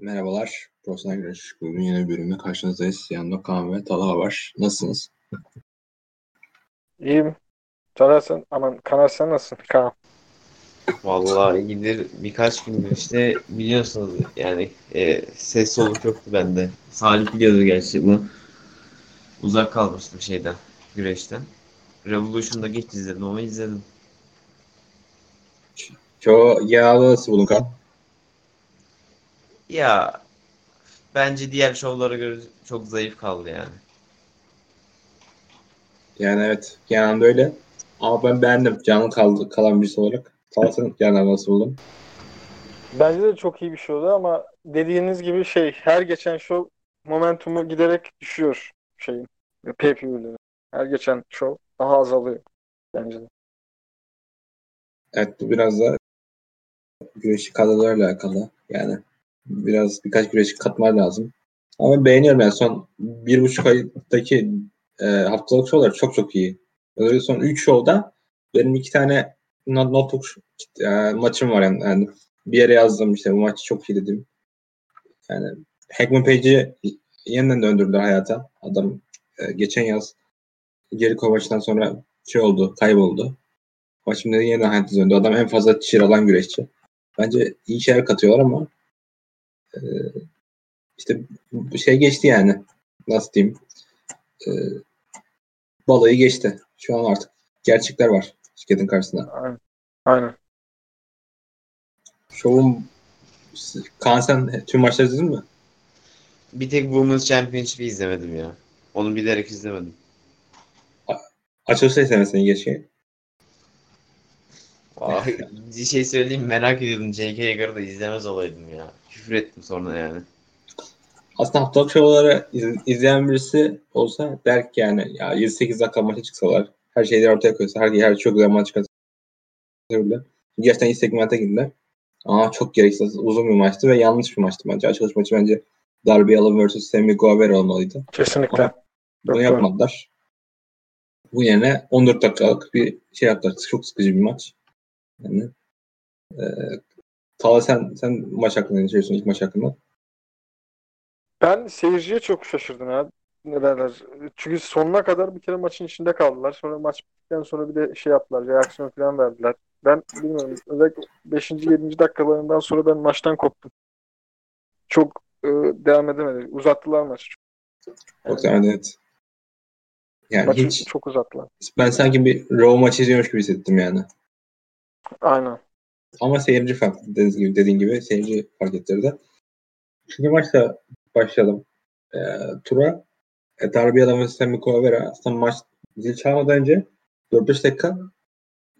Merhabalar. Profesyonel Güreş Bugün yeni bir bölümle karşınızdayız. Yanımda Kaan ve Talha var. Nasılsınız? İyiyim. Caner sen, aman Kanar sen nasılsın? Kaan. Vallahi iyidir. Birkaç gündür işte biliyorsunuz yani e, ses soluk yoktu bende. Salih biliyordu gerçi bu. Uzak kalmıştım şeyden, güreşten. Revolution'da geç izledim ama izledim. Çoğu yağlı nasıl buldun Kaan? Ya bence diğer şovlara göre çok zayıf kaldı yani. Yani evet genelde öyle. Ama ben beğendim. Canlı kaldı, kalan birisi olarak. Talha sen genelde nasıl buldun? Bence de çok iyi bir şey oldu ama dediğiniz gibi şey her geçen show momentumu giderek düşüyor şeyin. Pay-per-view'leri. Her geçen show daha azalıyor bence de. Evet bu biraz da güreşi kadrolarla alakalı. Yani biraz birkaç güreşi katmalar lazım. Ama beğeniyorum yani son bir buçuk aydaki e, haftalık şovlar çok çok iyi. Özellikle son 3 şovda benim iki tane not, notebook e, maçım var yani, yani bir yere yazdım işte bu maç çok iyi dedim. Yani Hackman Page'i yeniden döndürdüler hayata. Adam e, geçen yaz Jericho maçından sonra şey oldu, kayboldu. Maç şimdi yeniden hayata döndü. Adam en fazla çir alan güreşçi. Bence iyi şeyler katıyorlar ama e, işte şey geçti yani. Nasıl diyeyim? E, balayı geçti. Şu an artık gerçekler var şirketin karşısında. Aynen. Aynen. Şovun Kaan sen tüm maçları izledin mi? Bir tek Women's Championship'i izlemedim ya. Onu bilerek izlemedim. Açılışta izlemesini geçti. Vay, bir şey söyleyeyim merak ediyordum J.K. Yeager'ı da izlemez olaydım ya. Küfür ettim sonra yani. Aslında haftalık şovları iz- izleyen birisi olsa der ki yani ya 7-8 dakika maça çıksalar her şeyleri ortaya koysa her, her çok güzel maç kazanırlar. Gerçekten iyi segmente girdiler. Ama çok gereksiz uzun bir maçtı ve yanlış bir maçtı bence. Açılış maçı bence Darby Allin vs. Sammy Guevara olmalıydı. Kesinlikle. Ama Bunu yapmadılar. Bu yerine 14 dakikalık bir şey yaptılar. Çok sıkıcı bir maç. Yani e, Tala sen, sen maç hakkında ne düşünüyorsun ilk maç hakkında? Ben seyirciye çok şaşırdım ya. Ne derler? Çünkü sonuna kadar bir kere maçın içinde kaldılar. Sonra maç bittikten sonra bir de şey yaptılar. Reaksiyon falan verdiler. Ben bilmiyorum. Özellikle 5. 7. dakikalarından sonra ben maçtan koptum. Çok e, devam edemedi. Uzattılar maçı. Çok yani, evet. Yani Maçı hiç çok uzattılar. ben sanki bir Raw maçı izliyormuş gibi hissettim yani. Aynen. Ama seyirci fark dediğin gibi, dediğin gibi seyirci fark ettirdi. Şimdi maçla başlayalım. E, tura e, Allin ve Sammy Guevara aslında maç zil çalmadan önce 4-5 dakika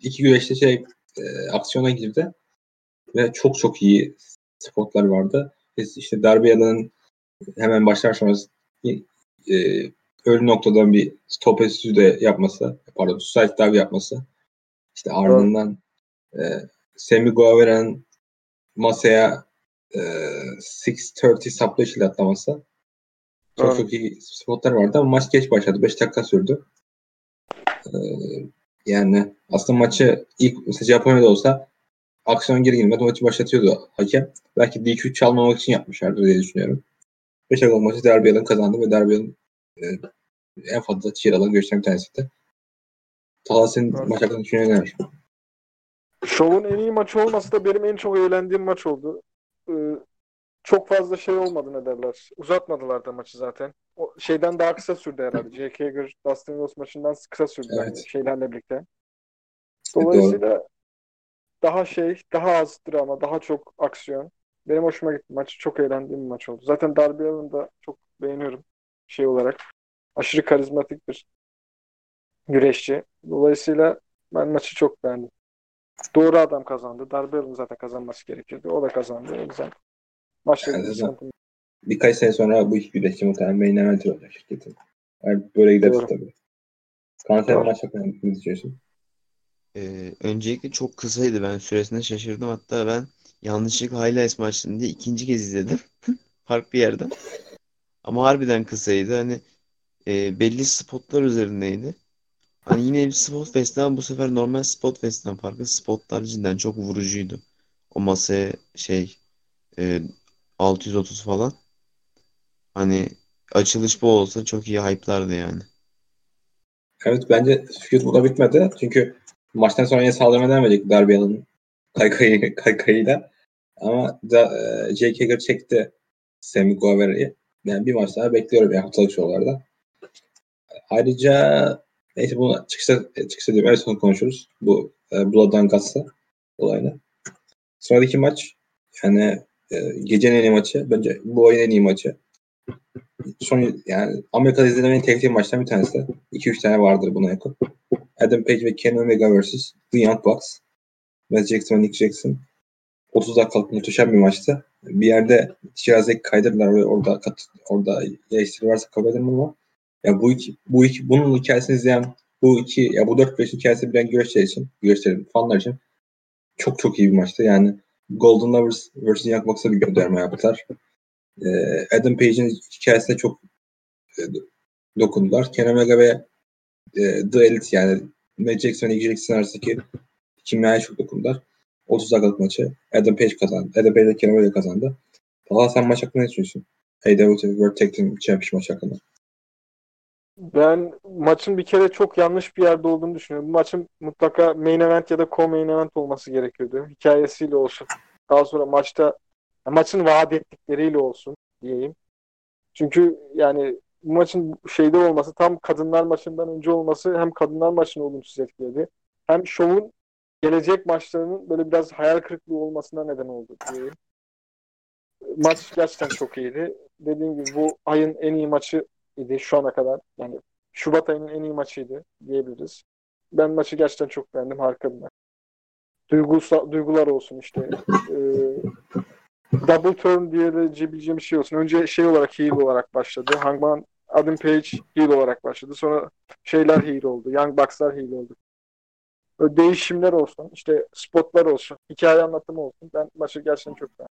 iki güreşte şey e, aksiyona girdi ve çok çok iyi spotlar vardı. Biz işte Darby Allin'in hemen başlar sonrası e, ölü noktadan bir stop de yapması, pardon suicide dive yapması. İşte ardından e, Sammy Guevara'nın masaya e, 630 submission ile atlaması. Çok Evet. çok iyi spotlar vardı ama maç geç başladı. 5 dakika sürdü. E, yani aslında maçı ilk mesela Japonya'da olsa aksiyon geri girmedi maçı başlatıyordu hakem. Belki DQ çalmamak için yapmışlardır diye düşünüyorum. 5 dakika maçı Allin kazandı ve Allin e, en fazla cheer alan görüşten bir tanesiydi. Evet. maç hakkında düşüncen neler? Şovun en iyi maçı olması da benim en çok eğlendiğim maç oldu. Ee, çok fazla şey olmadı ne derler. Uzatmadılar da maçı zaten. O şeyden daha kısa sürdü herhalde. J.K. Yeager, Dustin Rhodes maçından kısa sürdü Evet. yani şeylerle birlikte. doğru. Dolayısıyla daha şey, daha az drama, daha çok aksiyon. Benim hoşuma gitti. Maç çok eğlendiğim bir maç oldu. Zaten Darby Allin'i da çok beğeniyorum şey olarak. Aşırı karizmatik bir güreşçi. Dolayısıyla ben maçı çok beğendim. Doğru adam kazandı. Darby Allin zaten kazanması gerekiyordu. O da kazandı. O yüzden maçta Yani zaten-. Birkaç sene sonra bu iki güreşçi muhtemelen main event olacak şirketin. Yani böyle Doğru. tabii. Kanser maç hakkında ne düşünüyorsun? Ee, öncelikle çok kısaydı. Ben süresine şaşırdım. Hatta ben yanlışlıkla Highlights maçını diye ikinci kez izledim. Farklı bir yerden. Ama harbiden kısaydı. Hani e, belli spotlar üzerindeydi. Hani yine bir spot fest ama bu sefer normal spot festten farklı spotlar cidden çok vurucuydu. O masaya şey e, 630 falan. Hani açılış bu olsa çok iyi hype'lardı yani. Evet bence feud burada bitmedi. Çünkü maçtan sonra yine saldırma devam edecek Darby Allin'in kaykayı, kaykayıyla. Ama da, e, Jake Hager çekti Sammy Guevara'yı. Yani bir maç daha bekliyorum ya haftalık şovlarda. Ayrıca neyse bunu çıkışta, çıkışta diyorum. En son konuşuruz. Bu e, Blood and Guts'la olayını. Sıradaki maç yani e, gecenin en iyi maçı. Bence bu oyun en iyi maçı. Son yani Amerika'da izlediğim en tehlikeli maçtan bir tanesi. 2-3 tane vardır buna yakın. Adam Page ve Kenny Omega vs. The Young Bucks. Matt Jackson ve Nick Jackson. 30 dakikalık muhteşem bir maçtı. Bir yerde Şirazek kaydırdılar ve orada kat, orada eleştiri varsa kabul ederim ama ya bu iki, bu iki, bunun hikayesini izleyen bu iki, ya bu 4-5 hikayesi bilen güreşçiler için, güreşçilerin, fanlar için çok çok iyi bir maçtı. Yani Golden Lovers vs. Young Bucks'a bir gönderme yaptılar. Ee, Adam Page'in hikayesine çok e, dokundular. Kenny Omega ve e, The Elite yani Matt Jackson ve Nick Jackson arasındaki kimyaya çok dokundular. 30 dakikalık maçı. Adam Page kazandı. Adam Page ile Kenny Omega kazandı. Talha sen maç hakkında ne düşünüyorsun? AEW World Tag Team Championship maçı hakkında. Ben maçın bir kere çok yanlış bir yerde olduğunu düşünüyorum. Bu maçın mutlaka main event ya da co-main event olması gerekiyordu. Hikayesiyle olsun. Daha sonra maçta maçın vaat ettikleriyle olsun diyeyim. Çünkü yani bu maçın şeyde olması tam kadınlar maçından önce olması hem kadınlar maçını olumsuz etkiledi. Hem şovun gelecek maçlarının böyle biraz hayal kırıklığı olmasına neden oldu diyeyim. Maç gerçekten çok iyiydi. Dediğim gibi bu ayın en iyi maçı idi şu ana kadar. Yani Şubat ayının en iyi maçıydı diyebiliriz. Ben maçı gerçekten çok beğendim. Harika bir maç. Duygusal, duygular olsun işte. E, double turn diyebileceğim şey olsun. Önce şey olarak heel olarak başladı. Hangman Adam Page heel olarak başladı. Sonra şeyler heel oldu. Young Bucks'lar heel oldu. Böyle değişimler olsun. işte spotlar olsun. Hikaye anlatımı olsun. Ben maçı gerçekten çok beğendim.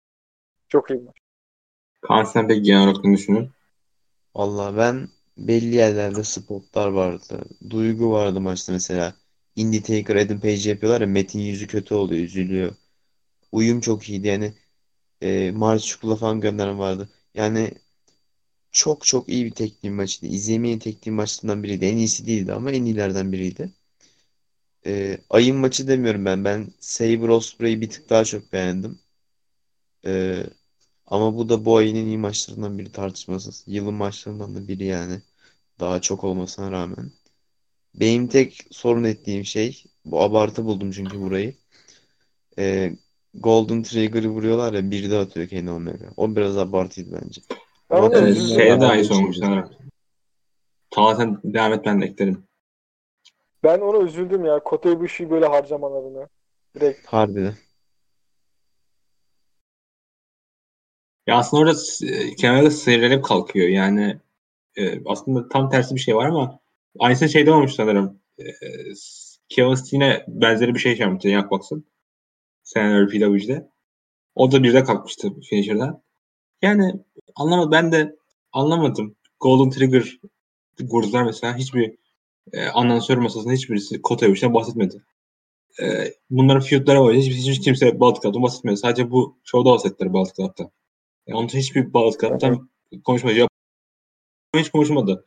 Çok iyi maç. Kaan sen peki genel olarak ne düşünüyorsun? Valla ben belli yerlerde spotlar vardı. Duygu vardı maçta mesela. Undertaker, Adam Page yapıyorlar ya Metin yüzü kötü oluyor, üzülüyor. Uyum çok iyiydi yani. E, Mars Çukur'la falan gönderme vardı. Yani çok çok iyi bir tekniği maçıydı. İzlemeyen tekniği maçlarından biriydi. En iyisi değildi ama en iyilerden biriydi. E, ayın maçı demiyorum ben. Ben Sabre Ospreay'i bir tık daha çok beğendim. E, ama bu da bu ayın en iyi maçlarından biri tartışmasız. Yılın maçlarından da biri yani. Daha çok olmasına rağmen. Benim tek sorun ettiğim şey bu abartı buldum çünkü burayı. E, Golden Trigger'ı vuruyorlar ya bir de atıyor Kenny Omega. O biraz abartıydı bence. Ben Ama üzüldüm. Şey aynı geçiyor olmuş sanırım. Sen devam et ben de eklerim. Ben ona üzüldüm ya. Kota Ibushi'yi böyle harcamalarını. Direkt. Harbiden. Ya aslında orada e, kenarda sıyrılıp kalkıyor. Yani e, aslında tam tersi bir şey var ama aynısı şeyde olmuş sanırım. E, Kevin Steen'e benzeri bir şey yapmıştı Young Bucks'ın. Seneler PWG'de. O da bir de kalkmıştı finisher'dan. Yani anlamadım. Ben de anlamadım. Golden Trigger vurdular mesela. Hiçbir e, anonsör masasında hiçbirisi Kota Ibushi'den bahsetmedi. E, bunların feudları var. Hiç, hiç kimse Baltic Club'dan bahsetmedi. Sadece bu şovda bahsettiler Baltic Club'da. Yani onun için hiçbir Club'dan konuşmadı. Japon hiç konuşmadı.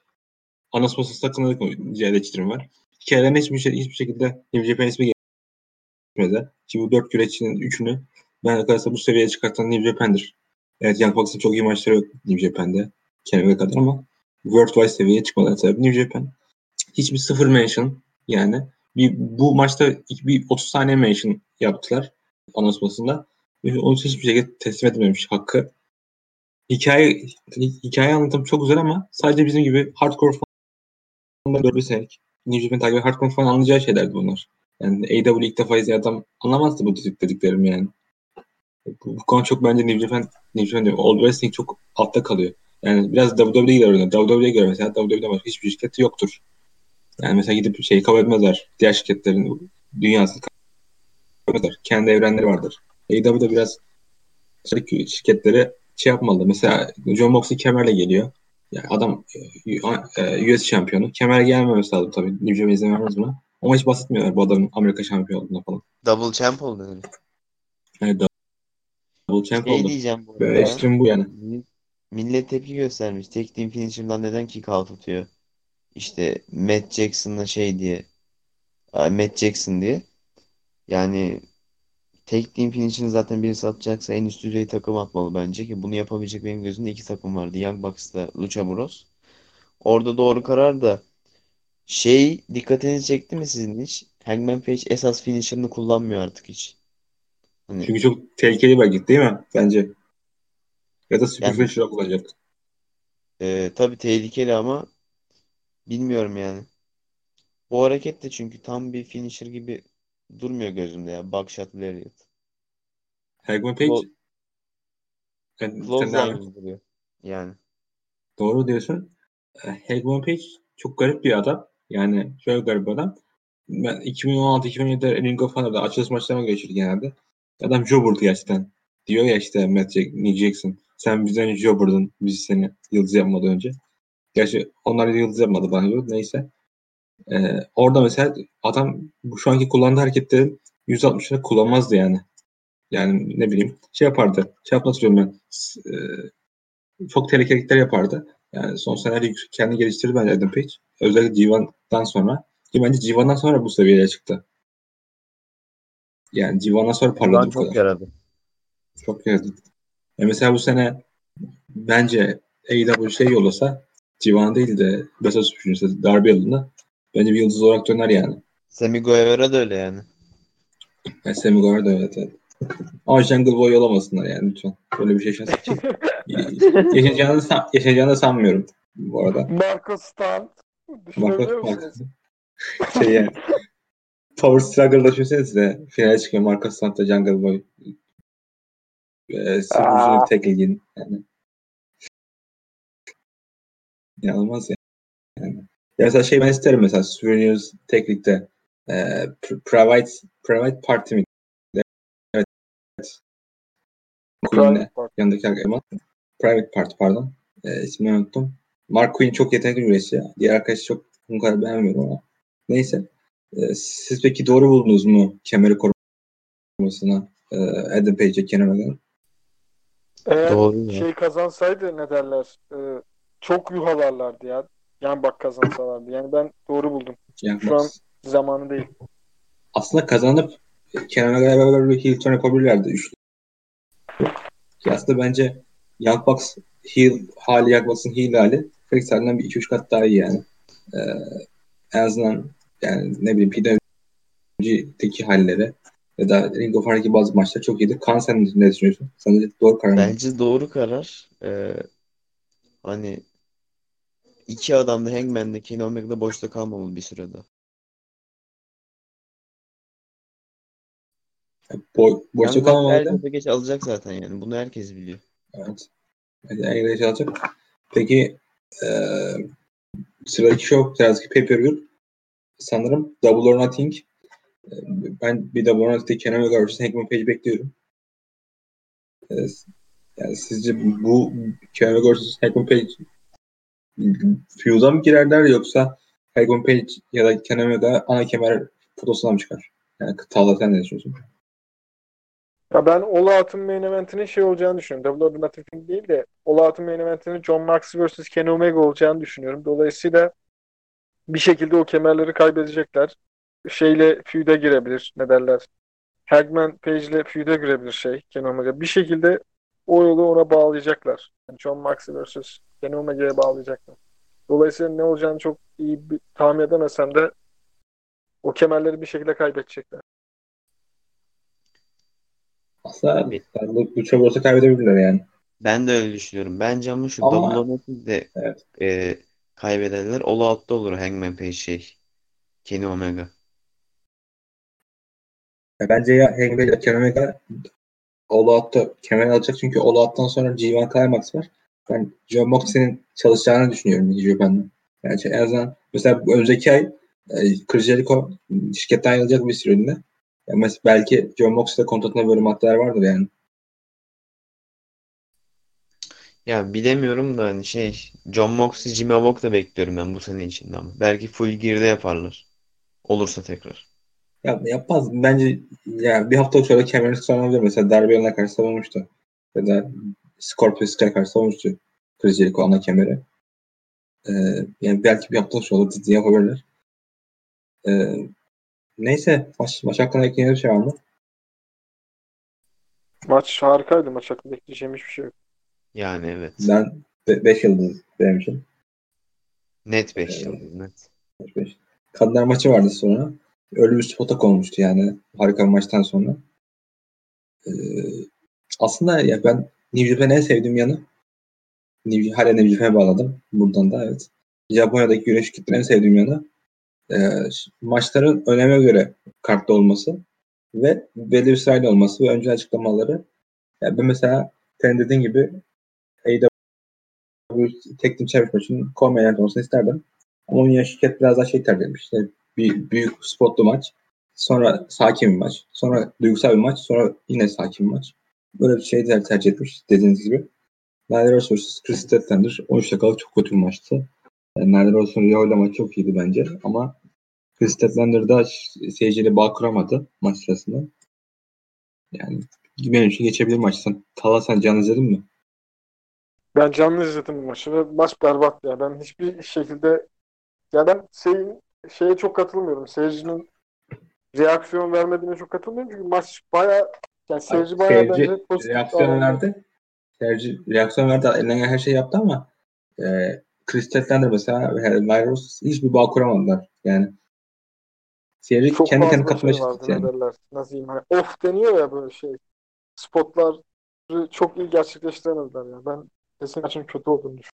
Anas masası hakkında da eleştirim var. Hikayelerin hiçbir, şey, hiçbir şekilde New Japan ismi geçmedi. Ki bu dört güreşçinin üçünü ben arkadaşlar bu seviyeye çıkartan New Japan'dır. Evet Young Bucks'ın çok iyi maçları yok New Japan'de. Kendime kadar ama Worldwide seviyeye çıkmadan sebebi New Japan. Hiçbir sıfır mention yani. Bir, bu maçta bir 30 saniye mention yaptılar anonsmasında. Ve onu hiçbir şekilde teslim edilmemiş hakkı. Hikaye hikaye anlatım çok güzel ama sadece bizim gibi hardcore fanlar 4 senelik New Japan takibi hardcore fan anlayacağı şeylerdi bunlar. Yani AEW ilk defa izleyen adam anlamazdı bu dedik dediklerim yani. Bu, bu konu çok bence New Japan, New Japan diyorum, Old Wrestling çok altta kalıyor. Yani biraz WWE'ye göre oynuyor. WWE'ye göre mesela WWE'de başka hiçbir şirketi yoktur. Yani mesela gidip şeyi kabul etmezler. Diğer şirketlerin dünyasını kabul etmezler. Kendi evrenleri vardır. AEW'de biraz şirketleri şey yapmalı. Mesela John Moxley kemerle geliyor. Yani adam e, US şampiyonu. Kemer gelmemesi lazım tabii. New Japan izin vermez buna. Ama hiç bahsetmiyorlar bu adamın Amerika şampiyonu olduğuna falan. Double champ oldu. Yani Bu champ Şey oldu. diyeceğim bu Böyle ekstrem bu yani. Mi- Millet tepki göstermiş. Tek team finisher'dan neden kick out atıyor? İşte Matt Jackson'la şey diye. Ay, Matt Jackson diye. Yani tek team finisher'ını zaten birisi atacaksa en üst düzey takım atmalı bence ki bunu yapabilecek benim gözümde iki takım vardı. Young Bucks'la Lucha Bros. Orada doğru karar da şey dikkatinizi çekti mi sizin hiç? Hangman Page esas finisher'ını kullanmıyor artık hiç. Hani Çünkü çok tehlikeli bir hareket değil mi? Bence. Ya da super yani finisher olacak. e, tabii tehlikeli ama bilmiyorum yani. Bu hareket de çünkü tam bir finisher gibi durmuyor gözümde ya. Buckshot Lariat. Hangman Page Clo- yani Clothesline duruyor. Doğru diyorsun. E, Hangman Page çok garip bir adam. Yani şöyle garip bir adam. Ben 2016-2017'de Ring of Honor'da açılış maçlarına geçirdi genelde. Adam jobber'dı gerçekten. Diyor ya işte Matt Jackson. Sen bizden jobber'dın. Biz seni yıldız yapmadan önce. Gerçi onlar yıldız yapmadı bana göre. Neyse. Ee, orada mesela adam şu anki kullandığı hareketlerin %60'ını kullanmazdı yani. Yani ne bileyim şey yapardı. Şey yapmak istiyorum ben. E, çok tehlikeli hareketler yapardı. Yani son senelerde kendini geliştirdi bence Adam Page. Özellikle G1'dan sonra. Ki bence G1'dan sonra bu seviyeye çıktı. Yani G1'dan sonra parladı bu çok kadar. yaradı. Çok yaradı. E mesela bu sene bence AEW şey yollasa G1 değil de of Super Darby yılında bence bir yıldız olarak döner yani. Sammy Guevara da öyle yani. Yani Sammy Guevara da evet, evet. Ama Jungle Boy yollamasınlar yani lütfen. Böyle bir şey yaşaması için. yaşayacağını, san- yaşayacağını da sanmıyorum bu arada. Marco Stunt. Marcos musunuz? şey yani. Power Struggle'da düşünsenize finale çıkıyor Marcos Santa Jungle Boy. Ee, Super Aa. Junior Tackle Gin. Yani. İnanılmaz yani. yani. Ya mesela şey ben isterim mesela Junior Tackle'de e, pr- private, private Party mi? Evet. Private Part. yanındaki eleman. Private Party pardon. E, ismini unuttum. Mark Queen çok yetenekli bir güreşçi. Diğer arkadaşı çok bu kadar beğenmiyorum ama. Neyse. E, siz peki doğru buldunuz mu kemeri korumasına e, Adam Page'e Omega'n? Eğer Doğru ya. şey kazansaydı ne derler? e, çok yuhalarlardı ya. Yani bak kazansalardı. Yani ben doğru buldum. Yani Şu an zamanı değil. aslında kazanıp Omega'ya beraber bir heel turn yapabilirlerdi üçlü. Ki aslında bence Young Bucks heel hali Young Bucks'ın heel hali Felix halinden bir 2-3 kat daha iyi yani. Ee, en azından yani ne bileyim PWG'deki halleri ya da Ring of Honor'daki bazı maçlar çok iyiydi. Kaan sen ne düşünüyorsun? Sence doğru karar mı? Bence doğru karar. Ee, hani iki adam da Hangman'da Kenny Omega'da boşta kalmamalı bir sürede. Bo boşta Bucks kalmamalı geç alacak zaten yani. Bunu herkes biliyor. Evet. En şey alacak. Peki eee sıradaki show, sıradaki pay-per-view sanırım Double or Nothing. Eee, Ben bir Double or Nothing'de Kenny Omega vs. Hangman Page bekliyorum. Eee, yani sizce bu Kenny Omega vs. Hangman Page feud'a mı girerler yoksa Hangman Page ya da Kenny Omega ana kemer fotosuna mı çıkar? Yani Talha sen ne düşünüyorsun? Ya ben All Out'un main eventinin şey olacağını düşünüyorum. Double or Nothing değil de All Out'un main eventinin John Moxley vs. Kenny Omega olacağını düşünüyorum. Dolayısıyla bir şekilde o kemerleri kaybedecekler. Şeyle feud'e girebilir. Ne derler? Hangman Page'le feud'e girebilir şey Kenny Omega. Bir şekilde o yolu ona bağlayacaklar. Yani John Moxley vs. Kenny Omega'ya bağlayacaklar. Dolayısıyla ne olacağını çok iyi bir, tahmin edemesem de o kemerleri bir şekilde kaybedecekler. Aslında ben bu, bu çok olsa kaybedebilirler yani. Ben de öyle düşünüyorum. Bence ama şu Ama- Double or Nothing'de Evet. e, kaybedenler All Out'ta olur Hangman Page şey. Kenny Omega. Bence ya Hangman ya Kenny Omega All Out'ta kemer alacak çünkü All Out'tan sonra G1 Climax var. Ben John Moxley'nin çalışacağını düşünüyorum New Japan'da. Yani şey, en azından mesela önümüzdeki ay e, Chris Jericho şirketten ayrılacak bir süreliğine. Ya mesela belki John Moxley'de kontratına böyle maddeler vardır yani. Ya bilemiyorum da hani şey John Moxley, Jimmy Havoc da bekliyorum ben bu sene içinde ama. Belki full gear'de yaparlar. Olursa tekrar. Ya yapmaz. Bence ya bir hafta sonra kemerini savunabilir. Mesela Allin'e karşı savunmuştu. ya da Scorpio Sky karşı savunmuştu Chris Jericho ana kemeri. Ee, yani belki bir yapılış olur diye yapabilirler. Ee, neyse maç, maç hakkında ekleyecek bir şey var mı? Maç harikaydı. Maç hakkında ekleyeceğim hiçbir şey yok. Yani evet. Ben 5 yıldız benim için. Net 5 Evet. yıldız net. Beş, beş. Kadınlar maçı vardı sonra. Öyle spota konmuştu yani harika bir maçtan sonra. Ee, aslında ya ben New Japan'ı en sevdiğim yanı New, hala New Japan'a bağladım. Buradan da evet. Japonya'daki güreş kitlerini en sevdiğim yanı e, maçların öneme göre kartta olması ve belli bir sırayla olması ve önce açıklamaları. Yani ben mesela senin dediğin gibi AEW tek team challenge maçının Coleman olmasını isterdim. Ama onun şirket biraz daha şey tercih etmiş. İşte bir büyük spotlu maç. Sonra sakin bir maç. Sonra duygusal bir maç. Sonra yine sakin bir maç. Böyle bir şey tercih etmiş dediğiniz gibi. Nadir Rose vs. Chris Statlander 13 dakikalık çok kötü bir maçtı. Yani Nadir Rose'un Rio ile maçı çok iyiydi bence. Ama Chris Statlander da seyirciyle bağ kuramadı maç sırasında. Yani benim için geçebilir maç. Sen, Tala sen canlı izledin mi? Ben canlı izledim bu maçı ve maç berbat ya. Ben hiçbir şekilde ya ben şeyin, şeye çok katılmıyorum. Seyircinin reaksiyon vermediğine çok katılmıyorum. Çünkü maç baya yani seyirci bayağı Seyirci bence pozitif reaksiyon davrandı. verdi. Seyirci reaksiyon verdi. Elinden gelen her şeyi yaptı ama e, Chris Statlander mesela ve Lyros hiçbir bağ kuramadılar. Yani seyirci Çok kendi kendine katmaya şey vardı yani. ne derler. Nasıl diyeyim hani off deniyor ya böyle şey. Spotlar çok iyi gerçekleştiremediler ya. Ben kesin maçın kötü olduğunu düşünüyorum.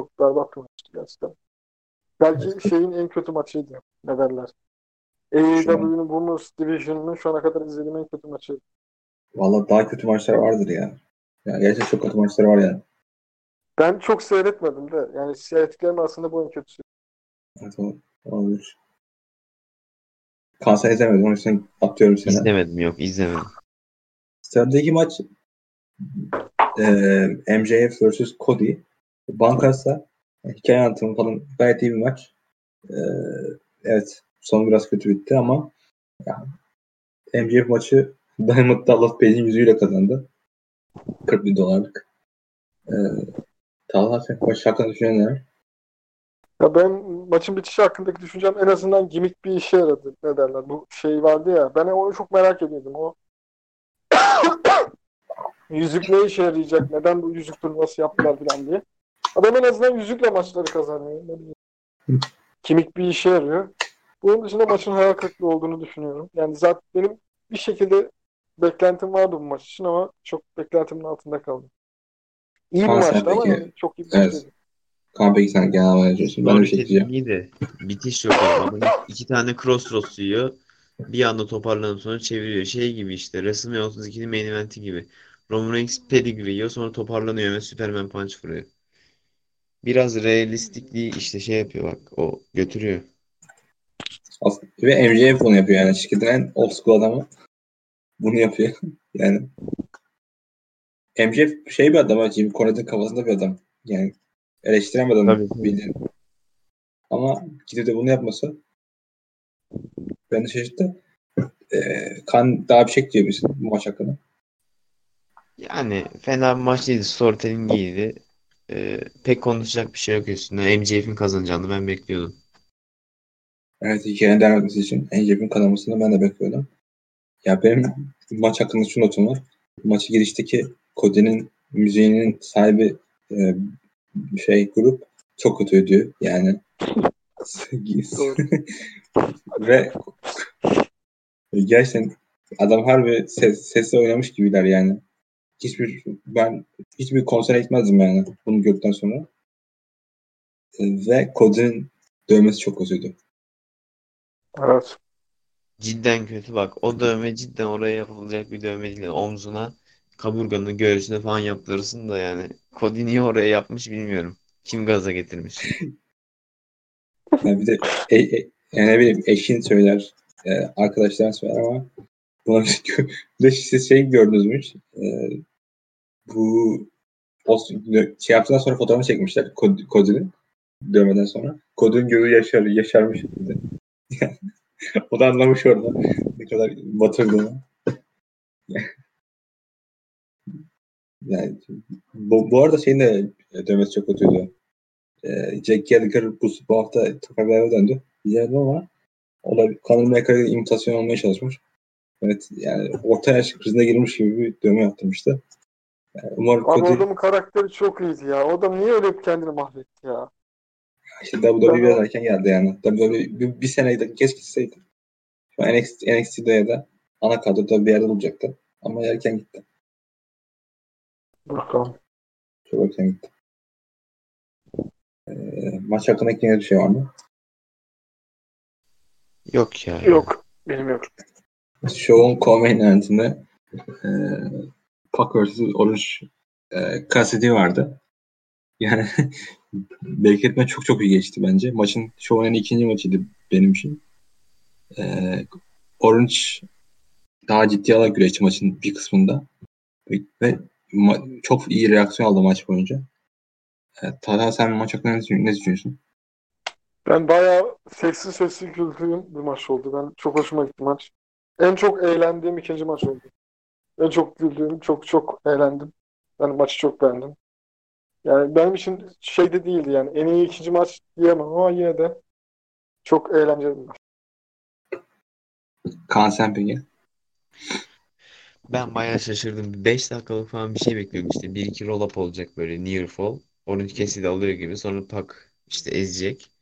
Çok berbat bir maçtı gerçekten. Belki şeyin en kötü maçıydı. Ne derler. AEW'nin Women's Division'ının şu ana kadar izlediğim en kötü maçı. Valla daha kötü maçlar vardır ya. Yani gerçekten çok kötü maçlar var yani. Ben çok seyretmedim de. Yani seyrettiklerim aslında bu en kötüsü. Evet, o- olabilir. Kanser izlemedim. Onun için atıyorum seni. İzlemedim yok izlemedim. Sıradaki maç e, MJF vs. Cody. Bankas'ta hikaye anlatımı falan gayet iyi bir maç. E, evet son biraz kötü bitti ama yani, MJF maçı Diamond Dallas Page'in yüzüyle kazandı. 40 bin dolarlık. E, Talha sen maç hakkında düşünen neler? Ya ben maçın bitişi hakkındaki düşüncem en azından gimmick bir işe yaradı. Ne derler? Bu şey vardı ya. Ben onu çok merak ediyordum. O yüzük ne işe yarayacak? Neden bu yüzük turnuvası yaptılar falan diye. Adam en azından yüzükle maçları kazanıyor. Ne bileyim. Kimik bir işe yarıyor. Bunun dışında maçın hayal kırıklığı olduğunu düşünüyorum. Yani zaten benim bir şekilde beklentim vardı bu maç için ama çok beklentimin altında kaldım. İyi bir maçtı ama yani çok iyi bir Evet. değil. Kaan peki sen genel olarak diyorsun. Ben de bir şey diyeceğim. iyi de bitiş yok. Adam iki tane crossroads yiyor. Bir anda toparlanıp sonra çeviriyor. Şey gibi işte WrestleMania 32'nin main eventi gibi. Roman Reigns pedigree yiyor sonra toparlanıyor ve Superman punch vuruyor. Biraz realistikliği işte şey yapıyor bak o götürüyor. Ve MJF bunu yapıyor yani. Şirketin en old school adamı bunu yapıyor. yani MJF şey bir adam. Jim Cornette'in kafasında bir adam. Yani eleştiren bir adam. Tabii. bildiğin. Ama gidip de bunu yapması beni şaşırttı. Ee, kan daha bir şey diyor musun bu maç hakkında? Yani fena bir maç değildi. Storytelling iyiydi. Ee, pek konuşacak bir şey yok üstünde. MJF'in kazanacağını ben bekliyordum. Evet hikayenin devam etmesi için MJF'in kazanmasını ben de bekliyordum. Ya benim maç hakkında şu notum var. Maçı girişteki Cody'nin müziğinin sahibi e, şey grup çok kötüydü yani. Ve gerçekten adam harbi ses, sesle oynamış gibiler yani. Hiçbir ben hiçbir konsere gitmezdim yani bunu gördükten sonra. E, Ve Cody'nin dövmesi çok kötüydü. Evet. Cidden kötü bak. O dövme cidden oraya yapılacak bir dövme değil. Omzuna, kaburganın göğsüne falan yaptırırsın da yani. Cody niye oraya yapmış bilmiyorum. Kim gaza getirmiş? Yani bir de e, e, yani ne bileyim eşin söyler, e, arkadaşların söyler ama bir de siz şey gördünüz mü? hiç? E, bu o, şey yaptıktan sonra fotoğrafını çekmişler Kod- Cody'nin dövmeden sonra. Cody'nin gözü yaşar, yaşarmış. O da anlamış orada ne kadar batırdığını. Yani bu, bu arada şeyin de dövmesi çok kötüydü. Ee, Jack Gallagher bu, bu hafta takımlara döndü. Güzeldi ama o da Conor McGregor'a imitasyon olmaya çalışmış. Evet yani orta yaş krizine girmiş gibi bir dövme yaptırmıştı. Yani umarım Ama kötü, adamın karakteri çok iyiydi ya. O adam niye öyle kendini mahvetti ya? işte WWE biraz erken geldi yani. WWE bir, bir sene geç gitseydi. Şu NXT, NXT'de ya da ana kadroda bir yerde olacaktı. Ama erken gitti. Bakalım. Çok erken gitti. Ee, maç hakkında yeni bir şey var mı? Yok ya. Yok. Benim yok. Show'un co-main eventinde e, Pac vs. Orange e, Cassidy vardı. Yani bekletme çok çok iyi geçti bence. Maçın şovun en ikinci maçıydı benim için. E, Orange daha ciddi alarak güreşti maçın bir kısmında. Ve, ma- çok iyi reaksiyon aldı maç boyunca. E, Talha sen maç hakkında ne, ne düşünüyorsun? Ben bayağı sessiz sessiz güldüğüm bir maç oldu. Ben çok hoşuma gitti maç. En çok eğlendiğim ikinci maç oldu. En çok güldüğüm, çok çok eğlendim. Ben maçı çok beğendim. Yani benim için şey de değildi yani. En iyi ikinci maç diyemem ama yine de çok eğlenceli bir maç. Kaan sen peki? Ben bayağı şaşırdım. 5 dakikalık falan bir şey bekliyordum işte. 1-2 roll up olacak böyle near fall. Orange Cassidy alıyor gibi. Sonra Pac işte ezecek.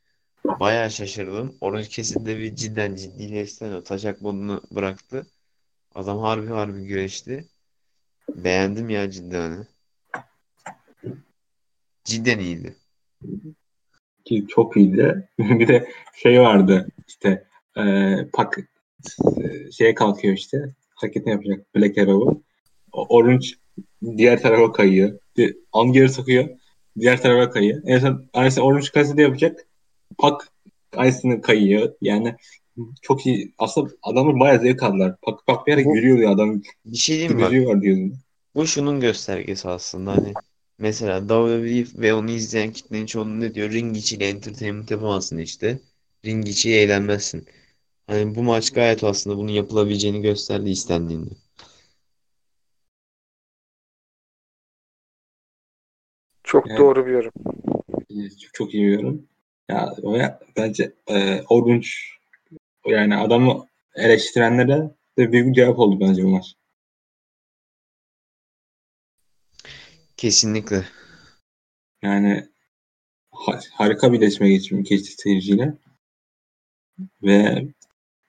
Bayağı şaşırdım. Orange Cassidy cidden ciddileşti. O taşak modunu bıraktı. Adam harbi harbi güreşti. Beğendim ya cidden. hani. Cidden iyiydi. ki çok iyiydi. bir de şey vardı işte e, pak e, şeye kalkıyor işte hareketini yapacak Black Arrow'u. Orange diğer tarafa kayıyor. An geri sokuyor. Diğer tarafa kayıyor. En son aynısını Orange Cassidy yapacak. Pak aynısını kayıyor. Yani çok iyi. Aslında adamlar bayağı zevk aldılar. Pak, pak bir yere Bu- yürüyordu adam. Bir şey diyeyim mi? Gözü var bu şunun göstergesi aslında. Hani mesela WWE ve onu izleyen kitlenin çoğunluğu ne diyor? Ring içiyle entertainment yapamazsın işte. Ring içi eğlenmezsin. Hani bu maç gayet aslında bunun yapılabileceğini gösterdi istendiğinde. Çok Evet. doğru bir yorum. Çok, çok iyi bir yorum. Ya ve bence e, Orange yani adamı eleştirenlere de büyük bir cevap oldu bence bu maç. Kesinlikle. Yani ha- harika bir iletişime geçti, geçti seyirciyle. Ve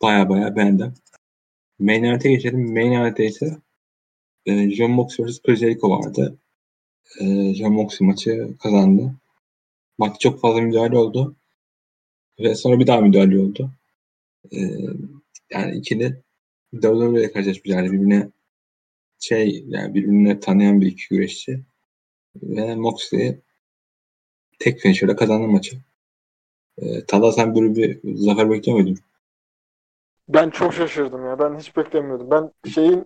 baya baya beğendim. Main event'e geçelim. Main event'te ise e, John Moxley vs. Chris Jericho vardı. E, John Moxley maçı kazandı. Maç çok fazla müdahale oldu. Ve sonra bir daha müdahale oldu. E, yani ikili WWE'ye karşılaşmışlar. Birbirine şey yani birbirine tanıyan bir iki güreşçi. Ve Moxley tek finisher'la kazandı maçı. E, Talha sen böyle bir zafer bekliyor muydun? Ben çok şaşırdım ya. Ben hiç beklemiyordum. Ben şeyin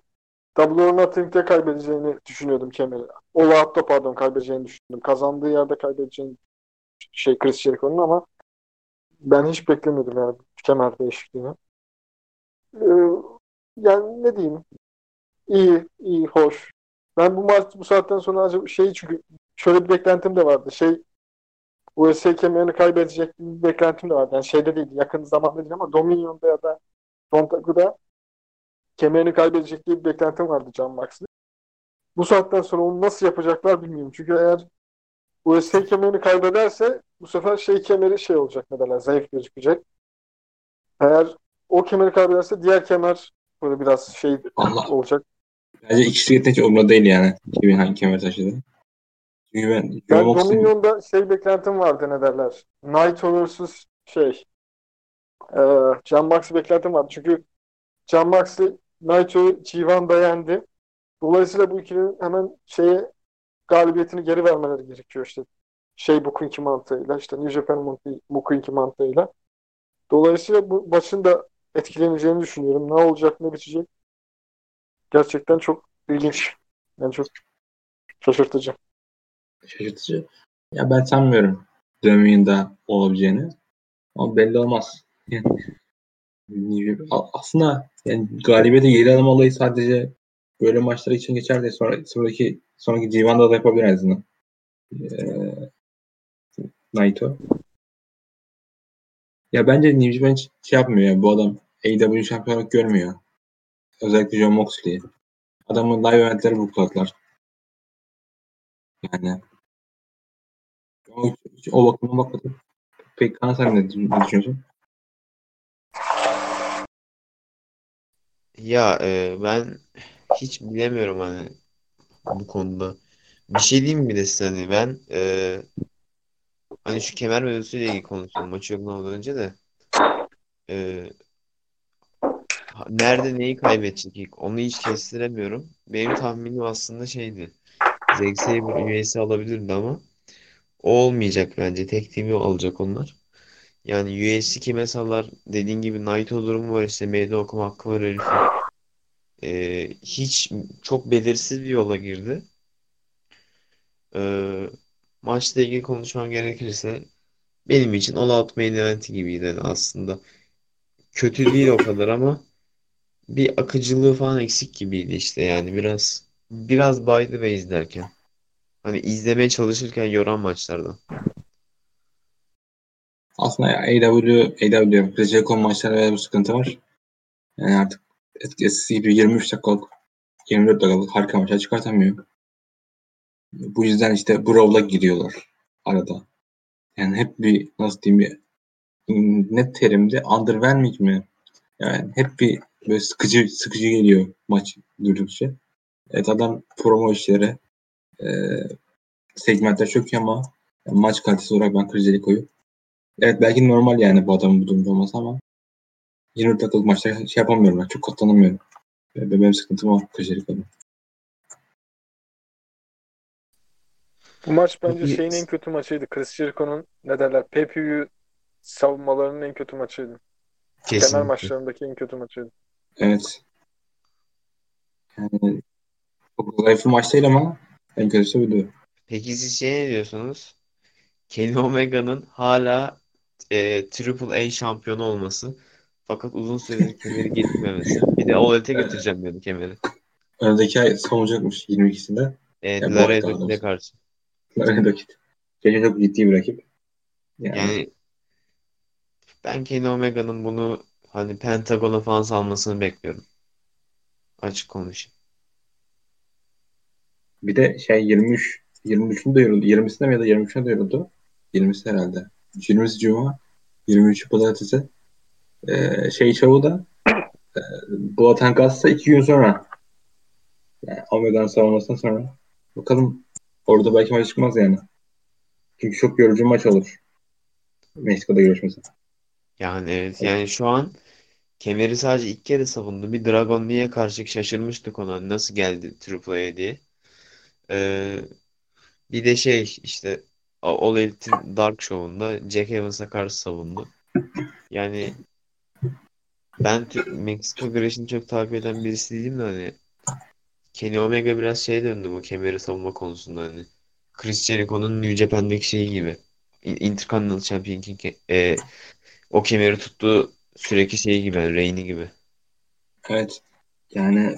Double or Nothing'de kaybedeceğini düşünüyordum kemeri. O pardon kaybedeceğini düşündüm. Kazandığı yerde kaybedeceğini şey Chris Jericho'nun ama ben hiç beklemiyordum yani kemer değişikliğini. Ee, yani ne diyeyim? İyi, iyi, hoş. Ben bu maç bu saatten sonra acaba şey çünkü şöyle bir beklentim de vardı. Şey USA kemerini kaybedecek bir beklentim de vardı. Yani şeyde değil, yakın zamanda değil ama Dominion'da ya da Montagu'da kemerini kaybedecek diye bir beklentim vardı John Moxley. Bu saatten sonra onu nasıl yapacaklar bilmiyorum. Çünkü eğer USA kemerini kaybederse bu sefer şey kemeri şey olacak ne derler zayıf gözükecek. Eğer o kemeri kaybederse diğer kemer böyle biraz şey Allah. olacak. Bence ikisi yeterince umurumda değil yani. Kimin hangi kemer taşıdı. Çünkü ben Ben Dominion'da şey beklentim vardı ne derler. Naito vs. şey e, Moxley beklentim vardı. Çünkü John Moxley Naito'yu G1'da yendi. Dolayısıyla bu ikilinin hemen şeye galibiyetini geri vermeleri gerekiyor işte. Şey bugünkü mantığıyla işte New Japan bugünkü mantığıyla. Dolayısıyla bu maçın da etkileneceğini düşünüyorum. Ne olacak ne bitecek. Gerçekten çok ilginç. Yani çok şaşırtıcı. şaşırtıcı. Ya ben sanmıyorum Dominion'da olabileceğini. Ama belli olmaz. Yani, aslında yani galibiyete geri alma olayı sadece böyle maçlar için geçer de sonra sonraki Sonraki G1'da da yapabilir en azından. Ee, Naito. Ya bence New Japan şey yapmıyor ya. Bu adam AEW şampiyonluk görmüyor. Özellikle John Moxley. Adamı live eventleri bukladılar. Yani o, o bakıma bakmadım. Peki Kaan sen ne düşünüyorsun? Ya e, ben hiç bilemiyorum hani bu konuda. Bir şey diyeyim mi de size hani ben e, hani şu kemer mevzusuyla ilgili konuşalım maçı yorumlamadan önce de e, nerede neyi kaybedecek ilk onu hiç kestiremiyorum. Benim tahminim aslında şeydi. Zack Sabre üyesi alabilirdi ama o olmayacak bence. Tek team'i alacak onlar. Yani USC kime salar dediğin gibi Naito durumu var işte meydan okuma hakkı var herifin. Ee, hiç çok belirsiz bir yola girdi. Ee, maçla ilgili konuşmam gerekirse benim için All Out Main Event gibiydi aslında. Kötü değil o kadar ama bir akıcılığı falan eksik gibiydi işte yani biraz biraz by the way izlerken. Hani izlemeye çalışırken yoran maçlardan. Aslında diyorum. Chris Jericho maçlarında bir sıkıntı var. Yani artık eskisi gibi 23 dakikalık 24 dakikalık harika maçlar çıkartamıyor. Bu yüzden işte Brawl'a giriyorlar arada. Yani hep bir nasıl diyeyim bir net terimde underwhelming mi? Yani hep bir böyle sıkıcı sıkıcı geliyor maç durdukça. Evet adam promo işleri e, segmentler çok ama yani maç kalitesi olarak ben Chris Jericho'yu evet belki normal yani bu adamın bu durumda olması ama 20 dakikalık maçta şey yapamıyorum ben. Çok katlanamıyorum. Benim sıkıntım o Chris Jericho'da. Bu maç bence Peki- şeyin en kötü maçıydı. Chris Jericho'nun ne derler pay-per-view savunmalarının en kötü maçıydı. Kesinlikle. maçlarındaki en kötü maçıydı. Evet. Yani çok zayıf bir maç değil ama en kötüsü buydu. Peki siz şey ne diyorsunuz? Kenny Omega'nın hala e, Triple A şampiyonu olması fakat uzun süredir kemeri getirmemesi. Bir de Elite'e götüreceğim diyordu kemeri. Önümüzdeki ay savunacakmış 22'sinde. Evet, Ya bu Laredo hafta Kid'e olsun. karşı. Önümüzdeki. Geçen çok ciddi bir rakip. Yani, Yani ben Kenny Omega'nın bunu hani Pentagon'a falan salmasını bekliyorum. Açık konuşayım. bir de şey 23 23'ünde duyuruldu. 20'sinde mi ya da 23'ünde duyuruldu. 20'si herhalde. 20'si Cuma. 23'ü Pazartesi. Ee, şey şovu da e, atan kalsa 2 gün sonra. Yani Omega'nın savunmasından sonra. Bakalım orada belki maç çıkmaz yani. Çünkü çok yorucu maç olur. Meksika'da görüşmesi. Yani evet yani şu an kemeri sadece iki kere savundu. Bir Dragon Lee'ye karşı şaşırmıştık ona nasıl geldi Triple A'ya diye. Ee, bir de şey işte All Elite'in Dark Show'unda Jack Evans'a karşı savundu. Yani ben Meksika güreşini çok takip eden birisi değilim de hani Kenny Omega biraz şey döndü bu kemeri savunma konusunda hani Chris Jericho'nun New Japan'daki şeyi gibi In- Intercontinental Champion King e, o kemeri tuttuğu sürekli şeyi gibi yani reigni gibi. Evet. Yani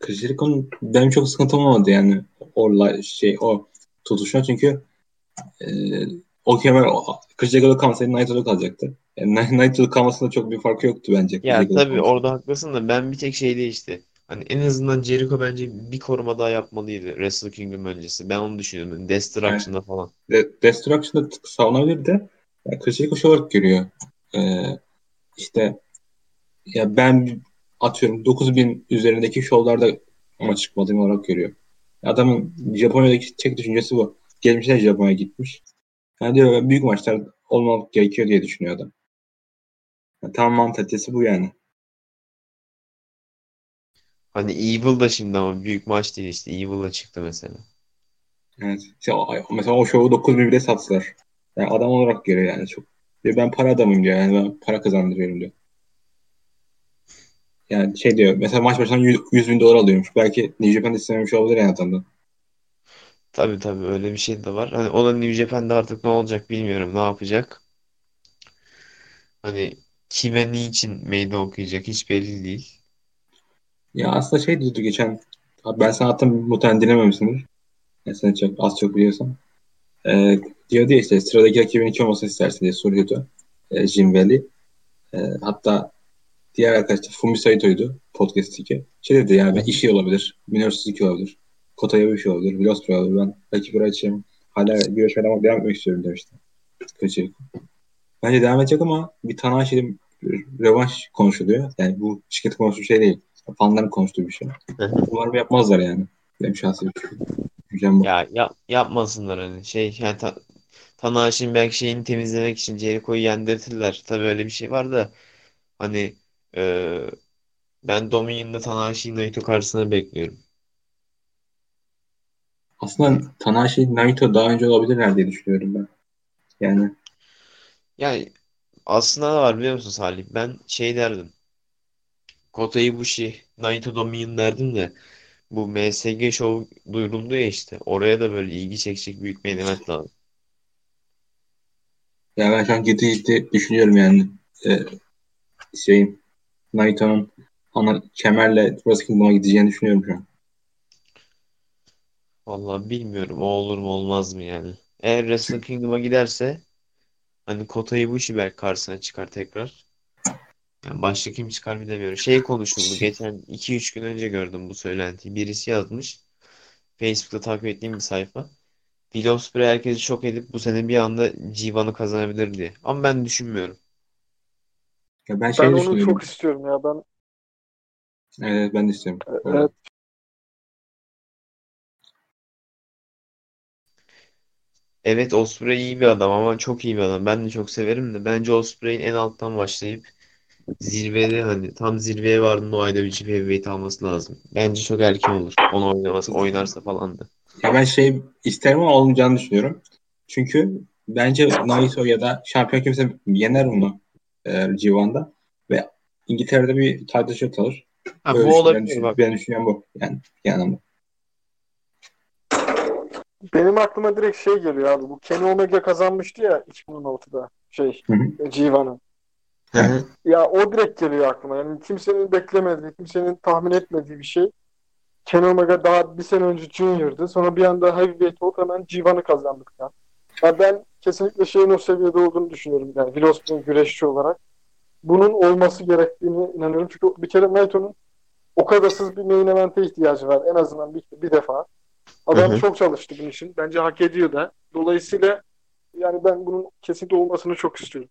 Chris Jericho'nun benim çok sıkıntım olmadı yani o şey o tutuşuna çünkü e, o kemer Chris Jericho'da kalmasaydı Naito'da kalacaktı. Yani Ni- Naito'da kalmasında çok bir farkı yoktu bence. Ya Jericho'da tabii kalmasında. orada haklısın da ben bir tek şey değişti. Hani en azından Jericho bence bir koruma daha yapmalıydı Wrestle Kingdom öncesi. Ben onu düşünüyorum. Yani Destruction'da falan. De Destruction'da savunabilir de yani Chris Jericho şey olarak görüyor. E, işte ya ben atıyorum 9000 üzerindeki şovlarda ama çıkmadığım olarak görüyor. Adamın Japonya'daki tek düşüncesi bu. Gelmişler Japonya'ya gitmiş. Yani diyor büyük maçlar olmamak gerekiyor diye düşünüyor adam. Tam mantalitesi bu yani. Hani Evil da şimdi ama büyük maç değil işte. Evil da çıktı mesela. Evet. İşte mesela o şovu 9000 bile sattılar. Yani adam olarak görüyor yani çok. Diyor, ben para adamım diyor yani ben para kazandırıyorum diyor. Yani şey diyor mesela maç başına 100, 100 bin dolar alıyormuş. Belki New Japan'da istememiş olabilir yani adamdan. Tabii tabii öyle bir şey de var. Hani o da New Japan'da artık ne olacak bilmiyorum. Ne yapacak? Hani kime niçin meydan okuyacak hiç belli değil. Ya aslında şey diyordu geçen Abi ben sana attım muhtemelen dinlememişsindir. Yani sen çok az çok biliyorsan. Ee, diyordu ya işte sıradaki rakibin kim olmasını istersin diye soruyordu. Ee, Jim Valley. Ee, hatta diğer arkadaş da Fumi Saito'ydu podcast'teki. Şey dedi yani ben işi olabilir. Minor Suzuki olabilir. Kotaya bir şey olabilir. Vilostra olabilir. Ben rakipleri açayım. Hala güreşmeye devam, etmek istiyorum demişti. Kötü. Bence devam edecek ama bir Tanahashi'nin revanş konuşuluyor. Yani bu şirket konuştuğu şey değil. Fanların konuştuğu bir şey. Umarım yapmazlar yani. Benim şahsi düşüncem bu. Ya, ya yapmasınlar hani şey yani ta, Tanahashi'nin belki şeyini temizlemek için Jericho'yu yendirtirler. Tabii öyle bir şey var da hani e, ben Dominion'da Tanahashi'yi Naito karşısına bekliyorum. Aslında Tanahashi Naito daha önce olabilirler diye düşünüyorum ben. Yani Yani aslında da var biliyor musun Salih? Ben şey derdim. Kota Ibushi, Naito Dominion derdim de bu MSG Show duyuruldu ya işte. Oraya da böyle ilgi çekecek büyük bir event lazım. ya ben şu an ciddi ciddi düşünüyorum yani. Ee, şeyin Naito'nun ana kemerle Wrestle Kingdom'a gideceğini düşünüyorum şu an. Vallahi bilmiyorum o olur mu olmaz mı yani. Eğer Wrestle Kingdom'a giderse hani Kota Ibushi belki karşısına çıkar tekrar. Yani başka kim çıkar bilemiyorum. Şey konuşuldu geçen 2-3 gün önce gördüm bu söylentiyi. Birisi yazmış. Facebook'ta takip ettiğim bir sayfa. Will Ospreay herkesi şok edip bu sene bir anda G1'ı kazanabilir diye. Ama ben düşünmüyorum. Ya ben şey Ben onu çok istiyorum ya. Ben Evet ben de istiyorum. evet Evet Ospreay iyi bir adam ama çok iyi bir adam. Ben de çok severim de. Bence Ospreay'in en alttan başlayıp zirvede hani tam zirveye vardığında o ayda bir çift heavyweight alması lazım. Bence çok erken olur. Onu oynaması, oynarsa falan da. Ya ben şey isterim ama olmayacağını düşünüyorum. Çünkü bence Naito ya da şampiyon kimse yener onu e, G1'da ve İngiltere'de bir title shot alır. Ha, Öyle bu olabilir bak. ben düşünüyorum bu. Yani, yani bu. Benim aklıma direkt şey geliyor abi. Bu Kenny Omega kazanmıştı ya 2016'da şey Hı hı. G1'ı. Hı hı. Ya o direkt geliyor aklıma. Yani kimsenin beklemediği, kimsenin tahmin etmediği bir şey. Kenny Omega daha bir sene önce Junior'dı. Sonra bir anda Heavyweight olup hemen G1'ı kazandık ya. Ya ben kesinlikle şeyin o seviyede olduğunu düşünüyorum. Yani Will Ospreay güreşçi olarak. Bunun olması gerektiğini inanıyorum. Çünkü bir kere Naito'nun o kadarsız bir main event'e ihtiyacı var. En azından bir, bir defa. Adam Hı hı. çok çalıştı bunun için. Bence hak ediyor da. Dolayısıyla yani ben bunun kesinlikle olmasını çok istiyorum.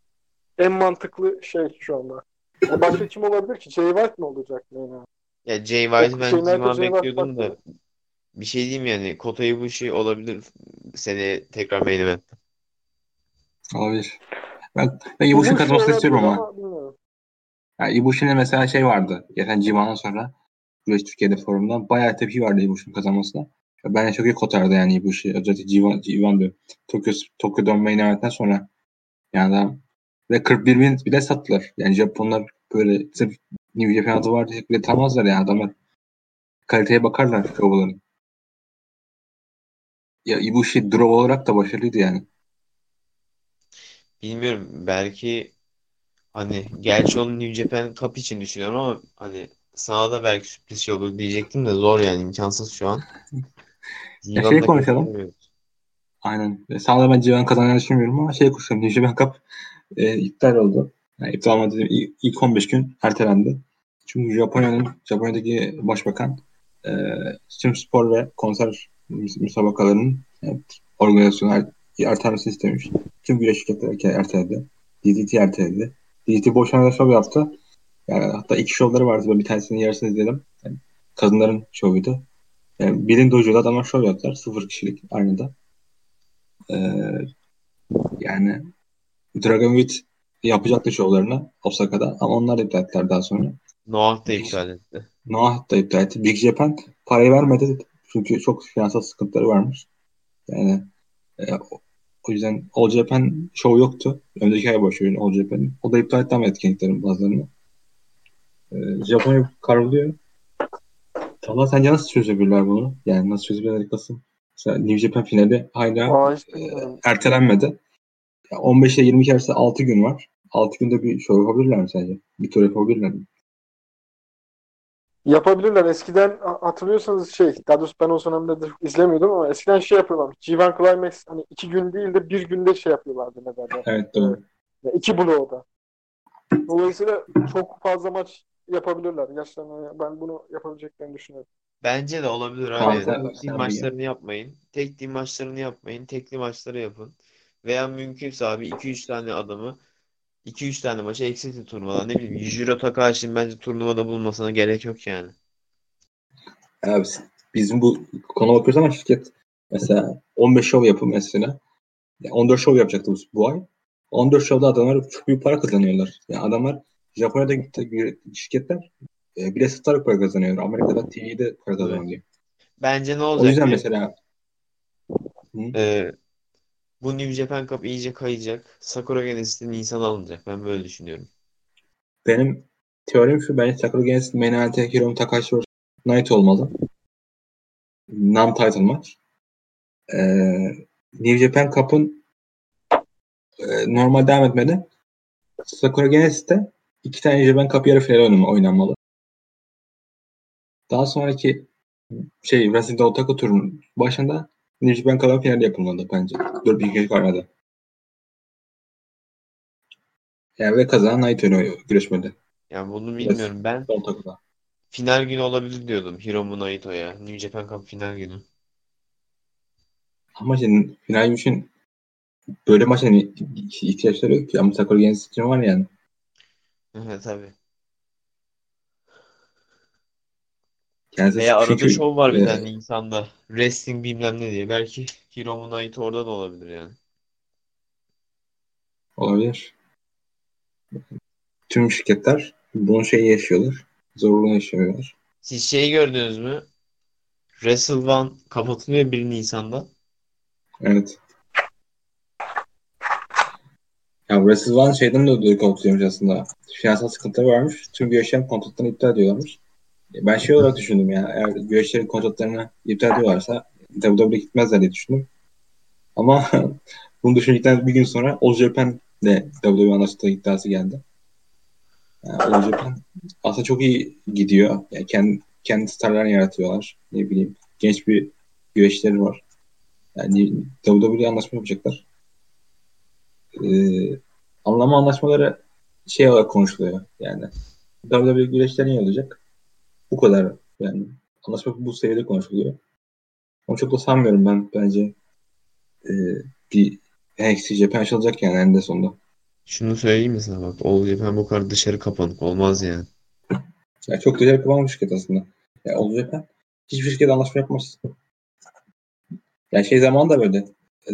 En mantıklı şey şu anda. Ya Başka kim olabilir ki? Jay White mi olacak event? Ya Jay White'ı O ben şeylerde G1 Jay White bekliyordum da bir şey diyeyim yani Kota Ibushi olabilir seneye tekrar main event. Olabilir. Ben, ben Ibushi'nin Ibushi kazanmasını istiyorum ama. Yani Ibushi'nin mesela şey vardı. Geçen Civan'dan sonra Güreş Türkiye'de forumda bayağı tepki vardı Ibushi'nin kazanmasına. Ben de çok iyi kotardı yani Ibushi. Özellikle Civan, Civan diyor. Tokyo, Tokyo Dome Main Event'ten sonra yani adam ve 41 bin bile sattılar. Yani Japonlar böyle sırf New Japan adı var diye bile tanımazlar yani adamlar. Kaliteye bakarlar şovların. Ya Ibushi draw olarak da başarılıydı yani. Bilmiyorum belki hani gerçi onu New Japan Cup için düşünüyorum ama hani sana da belki sürpriz şey olur diyecektim de zor yani imkansız şu an. Ya G1'da şey konuşalım. Aynen. Ve Sağda ben Civan kazanacağını düşünmüyorum ama şey konuşalım. Japan Cup e, iptal oldu. Yani iptal olmadı dedim. İlk, ilk 15 gün ertelendi. Çünkü Japonya'nın Japonya'daki başbakan e, tüm spor ve konser müs- müsabakalarının e, organizasyonu er, ertelemesini istemiş. Tüm güreş şirketleri erteledi. DDT erteledi. DDT boşanma şov yaptı. Yani hatta iki şovları vardı. Ben bir tanesinin yarısını izledim. Yani kadınların şovuydu. Yani Bilin Dojo'da adamlar şov yaptılar. Sıfır kişilik aynı da. Ee, yani Dragon Meat yapacaktı şovlarını Osaka'da ama onlar da iptal ettiler daha sonra. Noah da iptal etti. Noah da iptal etti. Big Japan parayı vermedi çünkü çok finansal sıkıntıları varmış. Yani e, o yüzden All Japan show yoktu. Önceki ay başlıyor All Japan'ın. O da iptal etti ama etkinliklerin bazılarını. Ee, Japonya kavruluyor. Talha sence nasıl çözebilirler bunu? Yani nasıl çözebilirler kasım? Mesela New Japan finali hala Aa, e, ertelenmedi. Ya 15 ile 22 arası 6 gün var. 6 günde bir show yapabilirler mi sence? Bir tur yapabilirler mi? Yapabilirler. Eskiden ha- hatırlıyorsanız şey, daha doğrusu ben o dönemde izlemiyordum ama eskiden şey yapıyorlar. G1 Climax hani iki gün değil de bir günde şey yapıyorlardı ne derler. Evet doğru. Ya iki bloğda. Dolayısıyla çok fazla maç yapabilirler. Gerçekten ben bunu yapabileceklerini düşünüyorum. Bence de olabilir abi. Team maçlarını yapmayın. Tek team maçlarını yapmayın. Tekli maçları yapın. Veya mümkünse abi 2-3 tane adamı 2-3 tane maça eksiltin turnuvadan. Ne bileyim Yujiro Takahashi'nin bence turnuvada bulunmasına gerek yok yani. Abi bizim bu konu bakıyoruz ama şirket mesela 15 şov yapın mesela. Yani 14 şov yapacaktı bu, bu ay. 14 şovda adamlar çok büyük para kazanıyorlar. Yani adamlar Japonya'da gitti şirketler e, bile satarak para kazanıyor. Amerika'da TV'de para kazanıyor. Bence ne O olacak yüzden biliyor mesela Hı? Ee, bu New Japan Cup iyice kayacak. Sakura Genesis'ten insan alınacak. Ben böyle düşünüyorum. benim teorim şu bence Sakura Genesis main event'e Hiromu Takahashi vs. Knight olmalı. Non-title maç. Ee, New Japan Cup'ın e, normal devam etmedi. Sakura Genesis'te iki tane yarı finali oynama, oynanmalı. Daha sonraki şey Wrestling Otaku turunun başında New Japan Cup'ın finali yapılmalı bence. 4 bir kez varmadı. Yani ve kazanan Knight oynuyor güreşmede. Yani bunu bilmiyorum. Ben final günü olabilir diyordum Hiromu Naito'ya. New Japan Cup final günü. Ama şimdi final için böyle maça hani ihtiyaçları yok ki. Ama Sakura Genesis için var yani. Evet tabii. Yani Veya arada çünkü şov var bir e, tane insanda. Wrestling bilmem ne diye. Belki Hiromu Naito orada da olabilir yani. olabilir. Tüm şirketler bunun şeyi yaşıyorlar. Zorluğunu yaşıyorlar. Siz şeyi gördünüz mü? Wrestle One kapatılıyor 1 Nisan'da. Evet. Ya Wrestle One şeyden de ödülü korkutuyormuş aslında. Finansal sıkıntıları varmış. Tüm güreşlerin kontratlarını iptal ediyorlarmış. Ben şey olarak düşündüm ya. Eğer güreşlerin kontratlarını iptal ediyorlarsa WWE gitmezler diye düşündüm. Ama bunu düşündükten bir gün sonra All Japan de WWE anlaştığı iddiası geldi. Yani All Japan aslında çok iyi gidiyor. Yani kendi, kendi starlarını yaratıyorlar. Ne bileyim genç bir güreşleri var. Yani WWE anlaşma yapacaklar. Ee, anlama anlaşmaları şey olarak konuşuluyor yani. WWE güreşleri iyi olacak. Bu kadar yani. Anlaşma bu seviyede konuşuluyor. Onu çok da sanmıyorum ben bence. Ee, bir NXT Japan açılacak yani eninde sonunda. Şunu söyleyeyim mi sana bak. All Japan bu kadar dışarı kapanık olmaz yani. Yani çok kapanan bir şirket aslında. Yani All Japan hiçbir şirket anlaşma yapmaz. Yani şey zaman da böyle.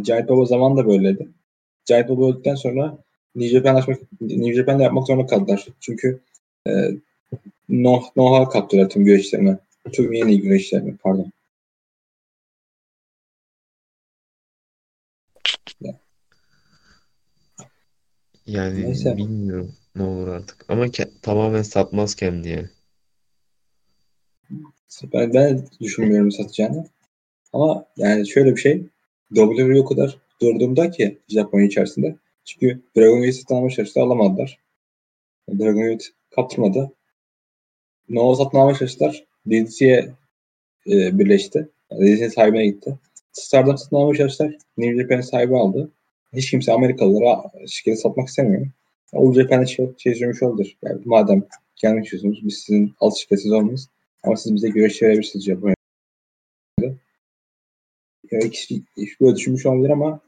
Giant Baba zaman da böyleydi. Giant Baba öldükten sonra New Japan anlaşmak, New Japan'la yapmak zorunda kaldılar. Çünkü e, no, know-how kaptılar tüm güreşlerine. Tüm yeni güreşlerine pardon. Yani Neyse. bilmiyorum ne olur artık. Ama ke- tamamen satmaz kendi yani. Ben, ben düşünmüyorum satacağını. Ama yani şöyle bir şey. WWE o kadar durduğumda ki Japonya içerisinde. Çünkü Dragon Gate'i satın alma çalıştı alamadılar. Dragon Gate kaptırmadı. Noah satın alma çalıştılar. DDC'ye e, birleşti. DDC'nin sahibine gitti. Stardom satın alma çalıştılar. New Japan sahibi aldı. Hiç kimse Amerikalılara şirketi satmak istemiyor. All Japan'e şey, şey söylemiş oldur. Yani madem kendi çözümümüz biz sizin alt şirketiniz olmayız. Ama siz bize güreş verebilirsiniz Japonya'da. Yani ikisi böyle düşünmüş olabilir ama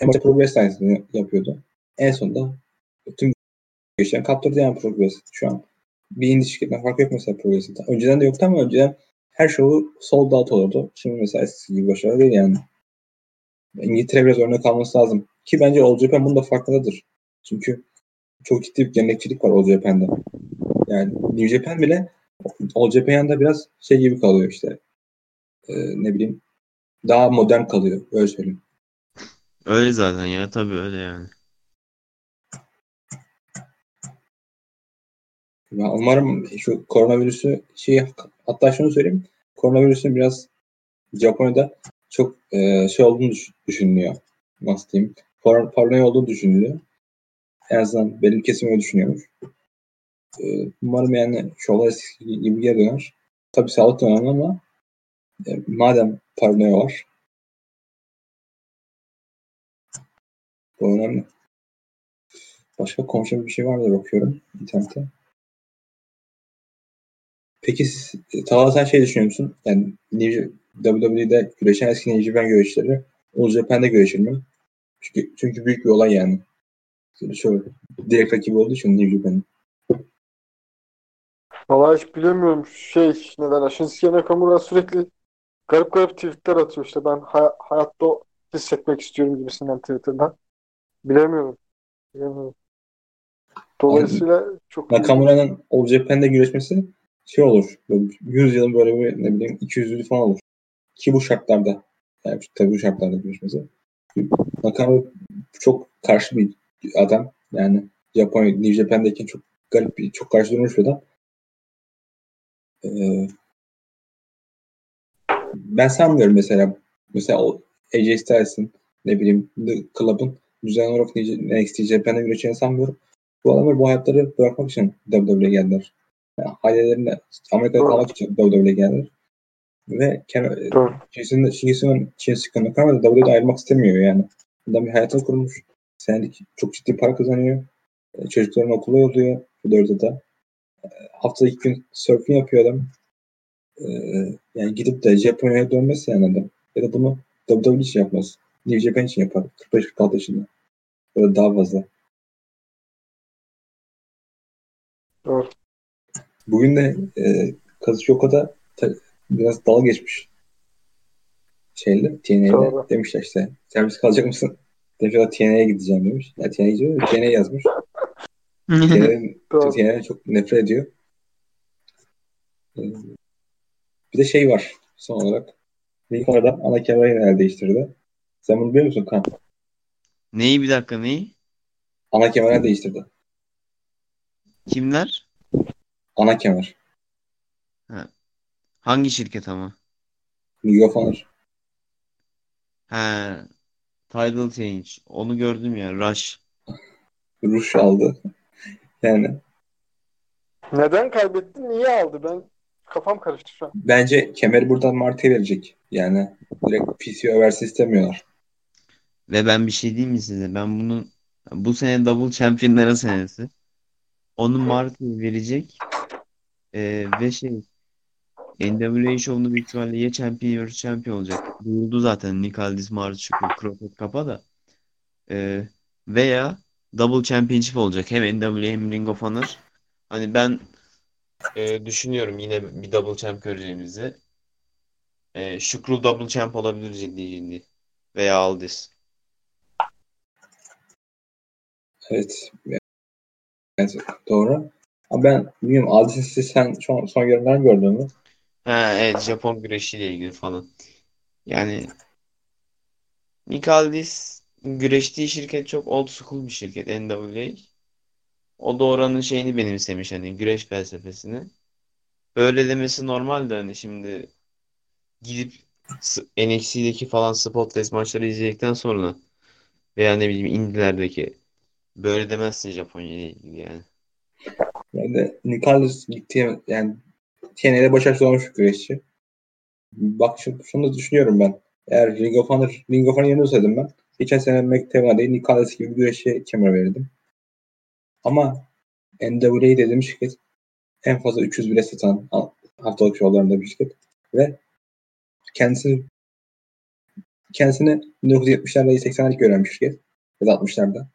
en başta Progress aynısını yapıyordu. En sonunda tüm güreşlerini kaptırdı yani Progress şu an. Bir indie şirketinden fark yok mesela Progress'in. Önceden de yoktu ama önceden her şovu sold out olurdu. Şimdi mesela eskisi gibi başarılı değil yani. İngiltere biraz örnek alması lazım. Ki bence All Japan bunda farkındadır. Çünkü çok ciddi bir gelenekçilik var Japan'da. Yani New Japan bile yanında biraz şey gibi kalıyor işte. Ee, ne bileyim daha modern kalıyor. Öyle söyleyeyim. Öyle zaten ya tabii öyle yani. Ya umarım şu koronavirüsü şey hatta şunu söyleyeyim. Koronavirüsün biraz Japonya'da çok e, şey olduğunu düş- düşünülüyor. Nasıl diyeyim? Par paranoya olduğu düşünülüyor. En azından benim kesim öyle düşünüyormuş. e, umarım yani şovlar eskisi gibi geri döner. Tabii sağlık önemli ama e, madem Paranoya var bu önemli. Başka konuşacak bir şey var mı bakıyorum internette. Peki Talha sen şey düşünüyor musun? Yani WWE'de güreşen eski New Japan güreşleri All Japan'de güreşir mi? Çünkü, çünkü büyük bir olay yani. Şöyle, direkt rakibi olduğu için New Japan'ın. Valla hiç bilemiyorum. Şey ne derler. Shinsuke Nakamura sürekli garip garip tweetler atıyor işte. Ben hay- hayatta hissetmek istiyorum gibisinden Twitter'dan. Bilemiyorum. Bilemiyorum. Dolayısıyla yani, çok Nakamura'nın All Japan'de güreşmesi şey olur. 100 yılın böyle bir ne bileyim 200 yılı falan olur. Ki bu şartlarda yani tabii bu şartlarda görüşmesi. Nakamura çok karşı bir adam. Yani Japonya, New Japan'daki çok garip bir, çok karşı durmuş bir adam. Ee, ben sanmıyorum mesela mesela o AJ Styles'ın ne bileyim The Club'ın düzenli olarak NXT Japan'da güreşeceğini sanmıyorum. Bu adamlar bu hayatları bırakmak için WWE'ye geldiler. Yani ailelerine Amerika'da kalmak için WWE'ye geldiler. Ve Shinsuke Shinsuke Nakamura da WWE'de ayrılmak istemiyor yani. Adam bir hayatını kurmuş. Senelik çok ciddi para kazanıyor. E, çocuklarını okula yolluyor. De. E, haftada iki gün surfing yapıyor adam. E, yani gidip de Japonya'ya dönmez yani adam. Ya da bunu WWE için yapmaz. New Japan için yapar. 45-46 yaşında. Ya da daha fazla. Doğru. Bugün de e, Kazuchoka'da biraz dalga geçmiş. Şeyle, TNA'yle demişler işte servis kalacak mısın? Demiş TNA'ya gideceğim demiş. Ya TNA'ya gidiyor TNA yazmış. TNA'ya çok nefret ediyor. Ee, bir de şey var son olarak. Ring ana kemerayı el değiştirdi. Sen bunu biliyor musun Kan? Neyi bir dakika neyi? Ana kemer değiştirdi. Kimler? Ana kemer. Ha. Hangi şirket ama? Ring of Honor. He. Title change. Onu gördüm ya. Rush. Rush aldı. Yani. Neden kaybetti? Niye aldı? Ben kafam karıştı şu an. Bence kemeri buradan Mart'e verecek. Yani direkt PCO versin istemiyorlar. Ve ben bir şey diyeyim mi size? Ben bunun bu sene double championların senesi. Onu Mart'e verecek. Ee, ve şey NWA şovunda büyük ihtimalle ya champion ya champion olacak. Duyuldu zaten Nick Aldis, Mario Chukwu, Crockett Kapa da. Ee, veya double championship olacak. Hem NWA hem Ring of Honor. Hani ben e, düşünüyorum yine bir double champ göreceğimizi. E, Şükrü double champ olabilir ciddi ciddi. Veya Aldis. Evet. Evet doğru. Ama ben bilmiyorum Aldis'i sen son, son yorumlarını gördün mü? Ha, evet Japon güreşiyle ilgili falan. Yani Nick Aldis güreştiği şirket çok old school bir şirket NWA. O da oranın şeyini benimsemiş hani güreş felsefesini. Böyle demesi normal de hani şimdi gidip NXT'deki falan Spotless maçları izledikten sonra veya ne bileyim indilerdeki böyle demezsin Japonya ile ilgili yani. Yani Nicholas gitti yani TNA'de başarısız olmuş bir güreşçi. Bak şunu, şunu da düşünüyorum ben. Eğer Ring of Honor, Ring of Honor yerine olsaydım ben geçen sene McTavish değil Nicholas gibi bir güreşçiye kemer verirdim. Ama NWA dediğim şirket en fazla 300 bile satan haftalık şovlarında bir şirket. Ve kendisi kendisini 1970'lerde 80'lerde gören bir şirket. Ya da 60'larda.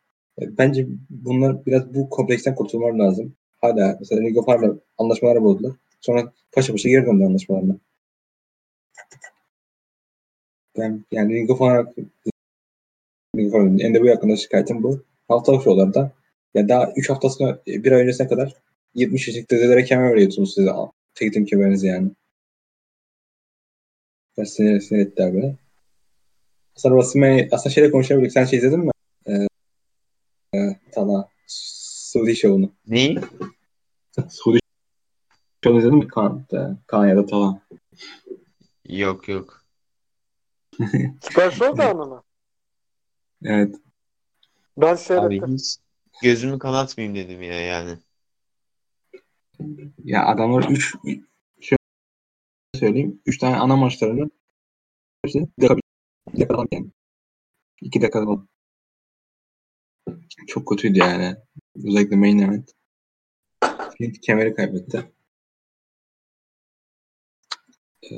E, bence bunlar biraz bu kompleksten kurtulmaları lazım. Hala mesela Ring of Honor'la anlaşmalar bozdular. Sonra paşa paşa geri döndü anlaşmalarına. Ben yani Ring of Honor Ring of Honor NWA hakkında şikayetim bu. Haftalık şovlarda ya daha 3 hafta sonra bir ay öncesine kadar 70 yaşlık dedelere kemer veriyorsunuz size. Tektim kemerinizi yani. Biraz sinir, sinir ettiler beni. Aslında aslında şeyle konuşabilirik. Sen şey izledin mi? Tala. Suudi Show'unu. Neyi? Suudi Show'unu izledin mi? Kaan, Kaan ya da Tala. Yok yok. Süper Showdown mı? Ya adamlar 3 şöyle söyleyeyim. 3 tane ana maçlarını işte bir dakika, bir dakika yani. 2 dakika falan. Çok kötüydü yani. Özellikle main event. Flint kemeri kaybetti. Ee,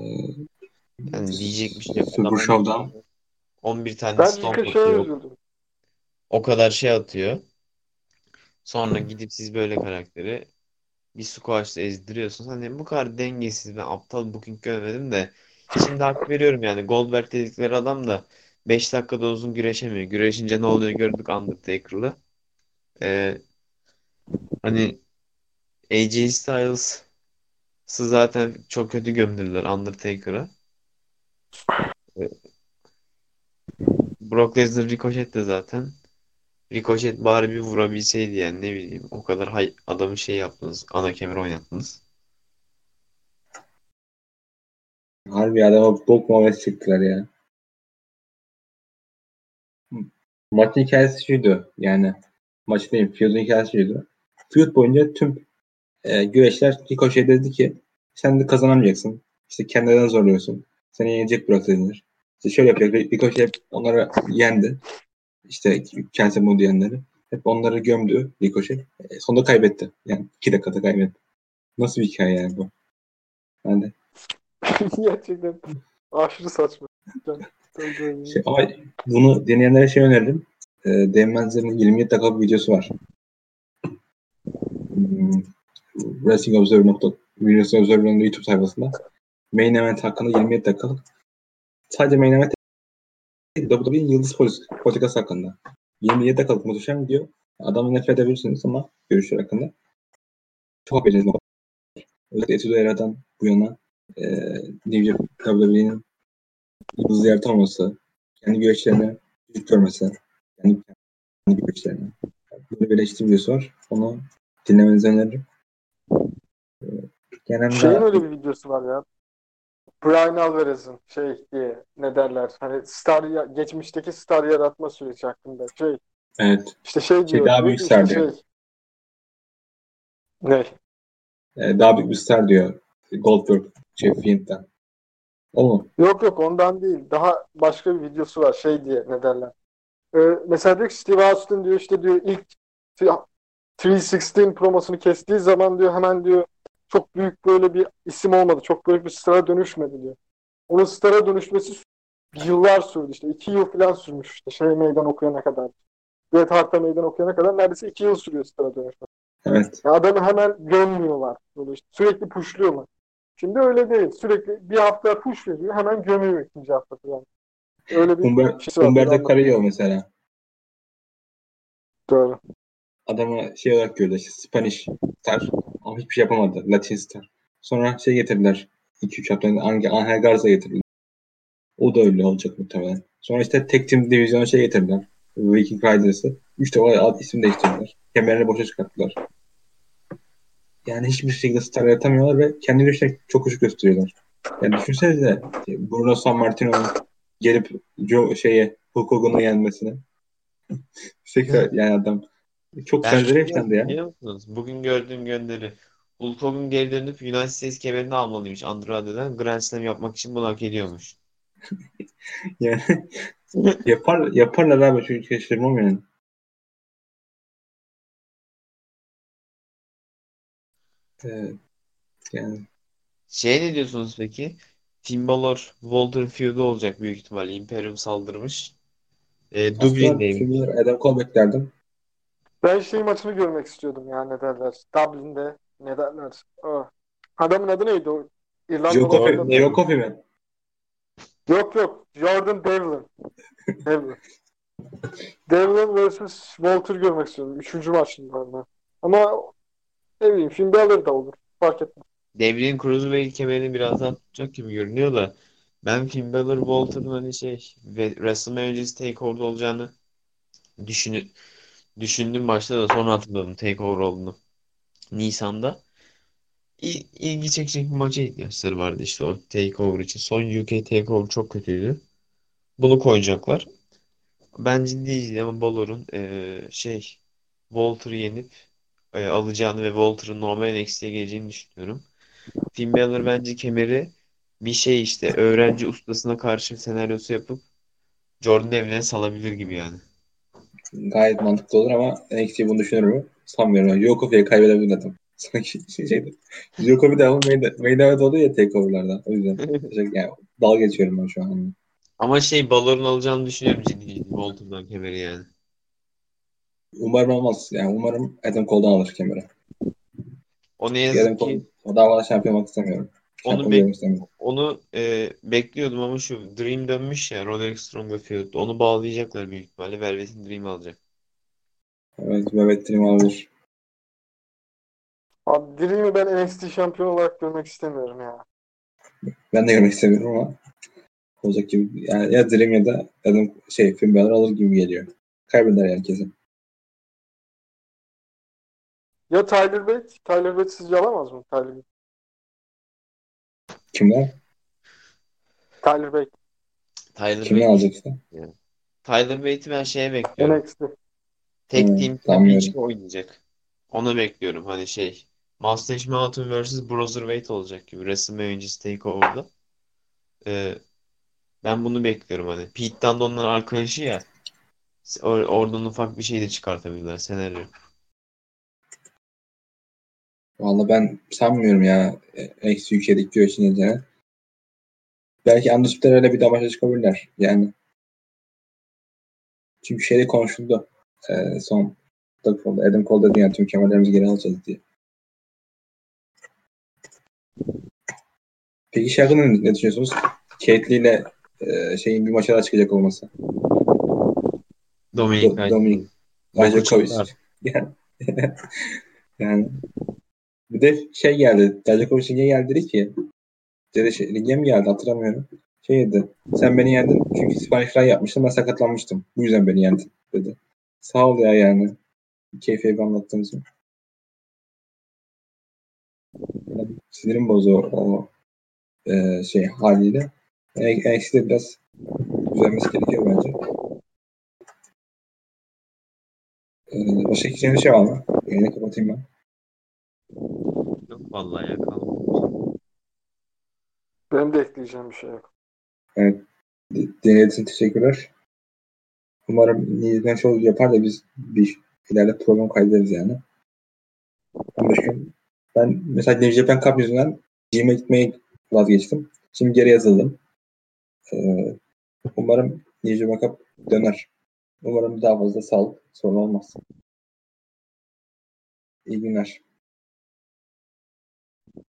Yani diyecek bir şey yok. Super Adam Show'dan 11 tane Ben stomp atıyor. O kadar şey atıyor. Sonra gidip siz böyle karakteri bir squash'ta ezdiriyorsunuz. Hani bu kadar dengesiz ben aptal booking görmedim de şimdi hak veriyorum yani Goldberg dedikleri adam da 5 dakikada uzun güreşemiyor. Güreşince ne oluyor gördük Undertaker'lı. Ee, hani AJ Styles'ı zaten çok kötü gömdüler Undertaker'a. Ee, Brock Lesnar Ricochet de zaten. Ricochet bari bir vurabilseydi yani ne bileyim. O kadar hay adamı şey yaptınız. Ana kemer oynattınız. harbi adama bok muamelesi çektiler ya. Maçın hikayesi şuydu yani. Maç değil, Feud'un hikayesi şuydu. Feud boyunca tüm e, güreşler Ricochet dedi ki sen de kazanamayacaksın. İşte kendinden zorluyorsun. Seni yenecek Brock Lesnar. İşte şöyle yapacak. Ricochet onları yendi. İşte Kelsey Moody yenleri. Hep onları gömdü Ricochet. E, sonunda kaybetti. Yani iki dakikada kaybetti. Nasıl bir hikaye yani bu? Ben de Gerçekten aşırı saçma. Şey, ama bunu deneyenlere şey öneririm. E, Değmezler'in 27 dakikalık videosu var. Hmm, Wrestling Observer. Wrestling Observer'ın YouTube sayfasında. Main Event hakkında 27 dakikalık. Sadece Main Event WWE'nin yıldız polis- politikası hakkında. 27 dakikalık muhteşem video. Adamı nefret edebilirsiniz ama görüşler hakkında. Çok beceriniz Özellikle Etudo Era'dan bu yana e, New York WWE'nin yıldız yaratamaması, kendi güreşlerine küçük görmesi, kendi, kendi güreşlerine. Böyle bir eleştiri videosu var. Onu dinlemenizi öneririm. Ee, Genelde Şeyin öyle bir videosu var ya. Brian Alvarez'in şey diye ne derler hani star geçmişteki star yaratma süreci hakkında şey evet, işte şey diyor. daha büyük star işte diyor. şey ne? e, daha büyük bir star diyor Goldberg, şey Fiend'den. O? Yok yok ondan değil. Daha başka bir videosu var şey diye ne derler. Ee, mesela diyor ki Steve Austin diyor işte diyor ilk 316 promosunu kestiği zaman diyor hemen diyor çok büyük böyle bir isim olmadı. Çok büyük bir stara dönüşmedi diyor. Onun stara dönüşmesi yıllar sürdü işte. iki yıl falan sürmüş işte şey meydan okuyana kadar. Bret Hart'a meydan okuyana kadar neredeyse iki yıl sürüyor stara dönüşmesi. Evet. Ya adamı hemen gömmüyorlar. Böyle işte sürekli pushluyorlar. Şimdi öyle değil. Sürekli bir hafta push veriyor. Hemen gömüyor ikinci hafta falan. Öyle bir var. Humberto Böyle Carrillo mesela. Doğru. Adamı şey olarak gördü işte Spanish star ama hiçbir şey yapamadı. Latin star. Sonra şey getirdiler. 2-3 hafta önce Angel, Garza getirdiler. O da öyle olacak muhtemelen. Sonra işte tek team divizyona şey getirdiler. Viking Riders'ı. 3 defa isim değiştirdiler. Kemerini boşa çıkarttılar. Yani hiçbir şekilde star yaratamıyorlar ve kendi güçlerini çok küçük gösteriyorlar. Yani düşünsenize Bruno Sammartino'nun gelip Joe, şeye Hulk Hogan'ı yenmesini. Tekrar yani adam çok Ben benzeri yaşlandı ya. biliyor musunuz? Bugün gördüğüm gönderi. Hulk Hogan geri dönüp United States kemerini almalıymış Andrade'den. Grand Slam yapmak için bunu hak ediyormuş. Yani yapar, yaparlar abi çünkü şaşırmam yani. Ee, yani Şey ne diyorsunuz peki? Finn Balor Walter feud'u olacak büyük ihtimalle. Imperium saldırmış. E, Dublin'deyim. Adam Cole beklerdim. Ben şey maçını görmek istiyordum ya ne derler. Dublin'de ne derler. Ah. Adamın adı neydi o? Joe Coffey mi? Yok yok. Jordan Devlin. Devlin. Devlin vs. Walter görmek istiyordum. Üçüncü maçında. Ama ne bileyim Finn Balor da olur. Fark etmez. Devrin Cruiserweight kemerini birazdan tutacak gibi görünüyor da ben Finn Balor Walter'ın hani şey ve WrestleMania öncesi TakeOver'da olacağını düşünü, düşündüm başta da sonra hatırladım TakeOver olduğunu. Nisan'da. İ- ilgi çekecek bir maça ihtiyaçları vardı işte o TakeOver için. Son UK TakeOver çok kötüydü. Bunu koyacaklar. Ben ciddi ama Balor'un eee, şey Walter'ı yenip e, alacağını ve Walter'ın normal NXT'ye geleceğini düşünüyorum. Finn Balor bence kemeri bir şey işte öğrenci ustasına karşı bir senaryosu yapıp Jordan Devlin'e salabilir gibi yani. Gayet mantıklı olur ama NXT bunu düşünür mü? Sanmıyorum. Yokofi'ye kaybedebilir adam. Sanki şey, şeydi. Yokofi de ama main, event oluyor ya takeover'larda. O yüzden yani, dalga geçiyorum ben şu an. Ama şey Balor'un alacağını düşünüyorum ciddi ciddi Walter'dan kemeri yani. Umarım olmaz. Yani umarım Adam Cole'dan alır kemeri. O ne Adam yazık Cole, ki o davada şampiyon olmak istemiyorum. Onu bek- istemiyorum. onu e, bekliyordum ama şu Dream dönmüş ya Roderick Strong'la feud. Onu bağlayacaklar büyük ihtimalle. Velvet'in Dream alacak. Evet, Mehmet Dirim alabilir. Abi Dream'i ben NXT şampiyon olarak görmek istemiyorum ya. Ben de görmek istemiyorum ama olacak gibi. Yani ya Dream ya da Adam şey Finn Balor alır gibi geliyor. Kaybeder herkesi. Ya Tyler Bate? Tyler Bate sizce alamaz mı? Tyler Bate. Kimler? Tyler Bate. Tyler Kimler Bate. alacak işte? Tyler Bate'i ben şeye bekliyorum. NXT. Tek Hmm, team. Championship oynayacak. Onu bekliyorum. Hani şey Mustache Mountain vs. Bruiserweight olacak gibi. WrestleMania öncesi TakeOver'da. Ee, ben bunu bekliyorum hani. Pete Dunne de onların arkadaşı ya. Or oradan ufak bir şey de çıkartabilirler. Senaryo. Vallahi ben sanmıyorum ya eksi yükselik diyor için nedeni. Belki Undisputed öyle bir damaja çıkabilirler. Yani çünkü şeyde konuşuldu. Ee, son Adam Adam Cole dedi yani tüm kemerlerimizi geri alacağız diye. Peki şey hakkında ne düşünüyorsunuz? Lee ile e, şeyin bir maça daha çıkacak olması. Dominic Do- Dominic Bence Dijakovic. Yani, yani bir de şey geldi. Dijakovic niye geldi dedi ki dedi şey, lige mi geldi hatırlamıyorum. Şey dedi. Sen beni yendin çünkü Spanish Fly yapmıştım ben sakatlanmıştım. Bu yüzden beni yendin dedi. Sağ ol ya yani. Keyfi anlattığın için. Sinirim bozu o, e, şey haliyle. NXT'de biraz düzelmesi gerekiyor bence. Ee, başka ekleyeceğim bir şey var mı? Yayını kapatayım ben. Yok vallahi ya kalmadı. Benim de ekleyeceğim bir şey yok. Dinlediğiniz için teşekkürler. Umarım Nizden Show yapar da biz bir ileride program kaydederiz yani. 15 gün. Ben mesela New Japan Cup yüzünden gym'e gitmeyi vazgeçtim. Şimdi geri yazıldım. Ee, umarım New Japan Cup döner. Umarım daha fazla sağlık sorun olmaz. İyi günler.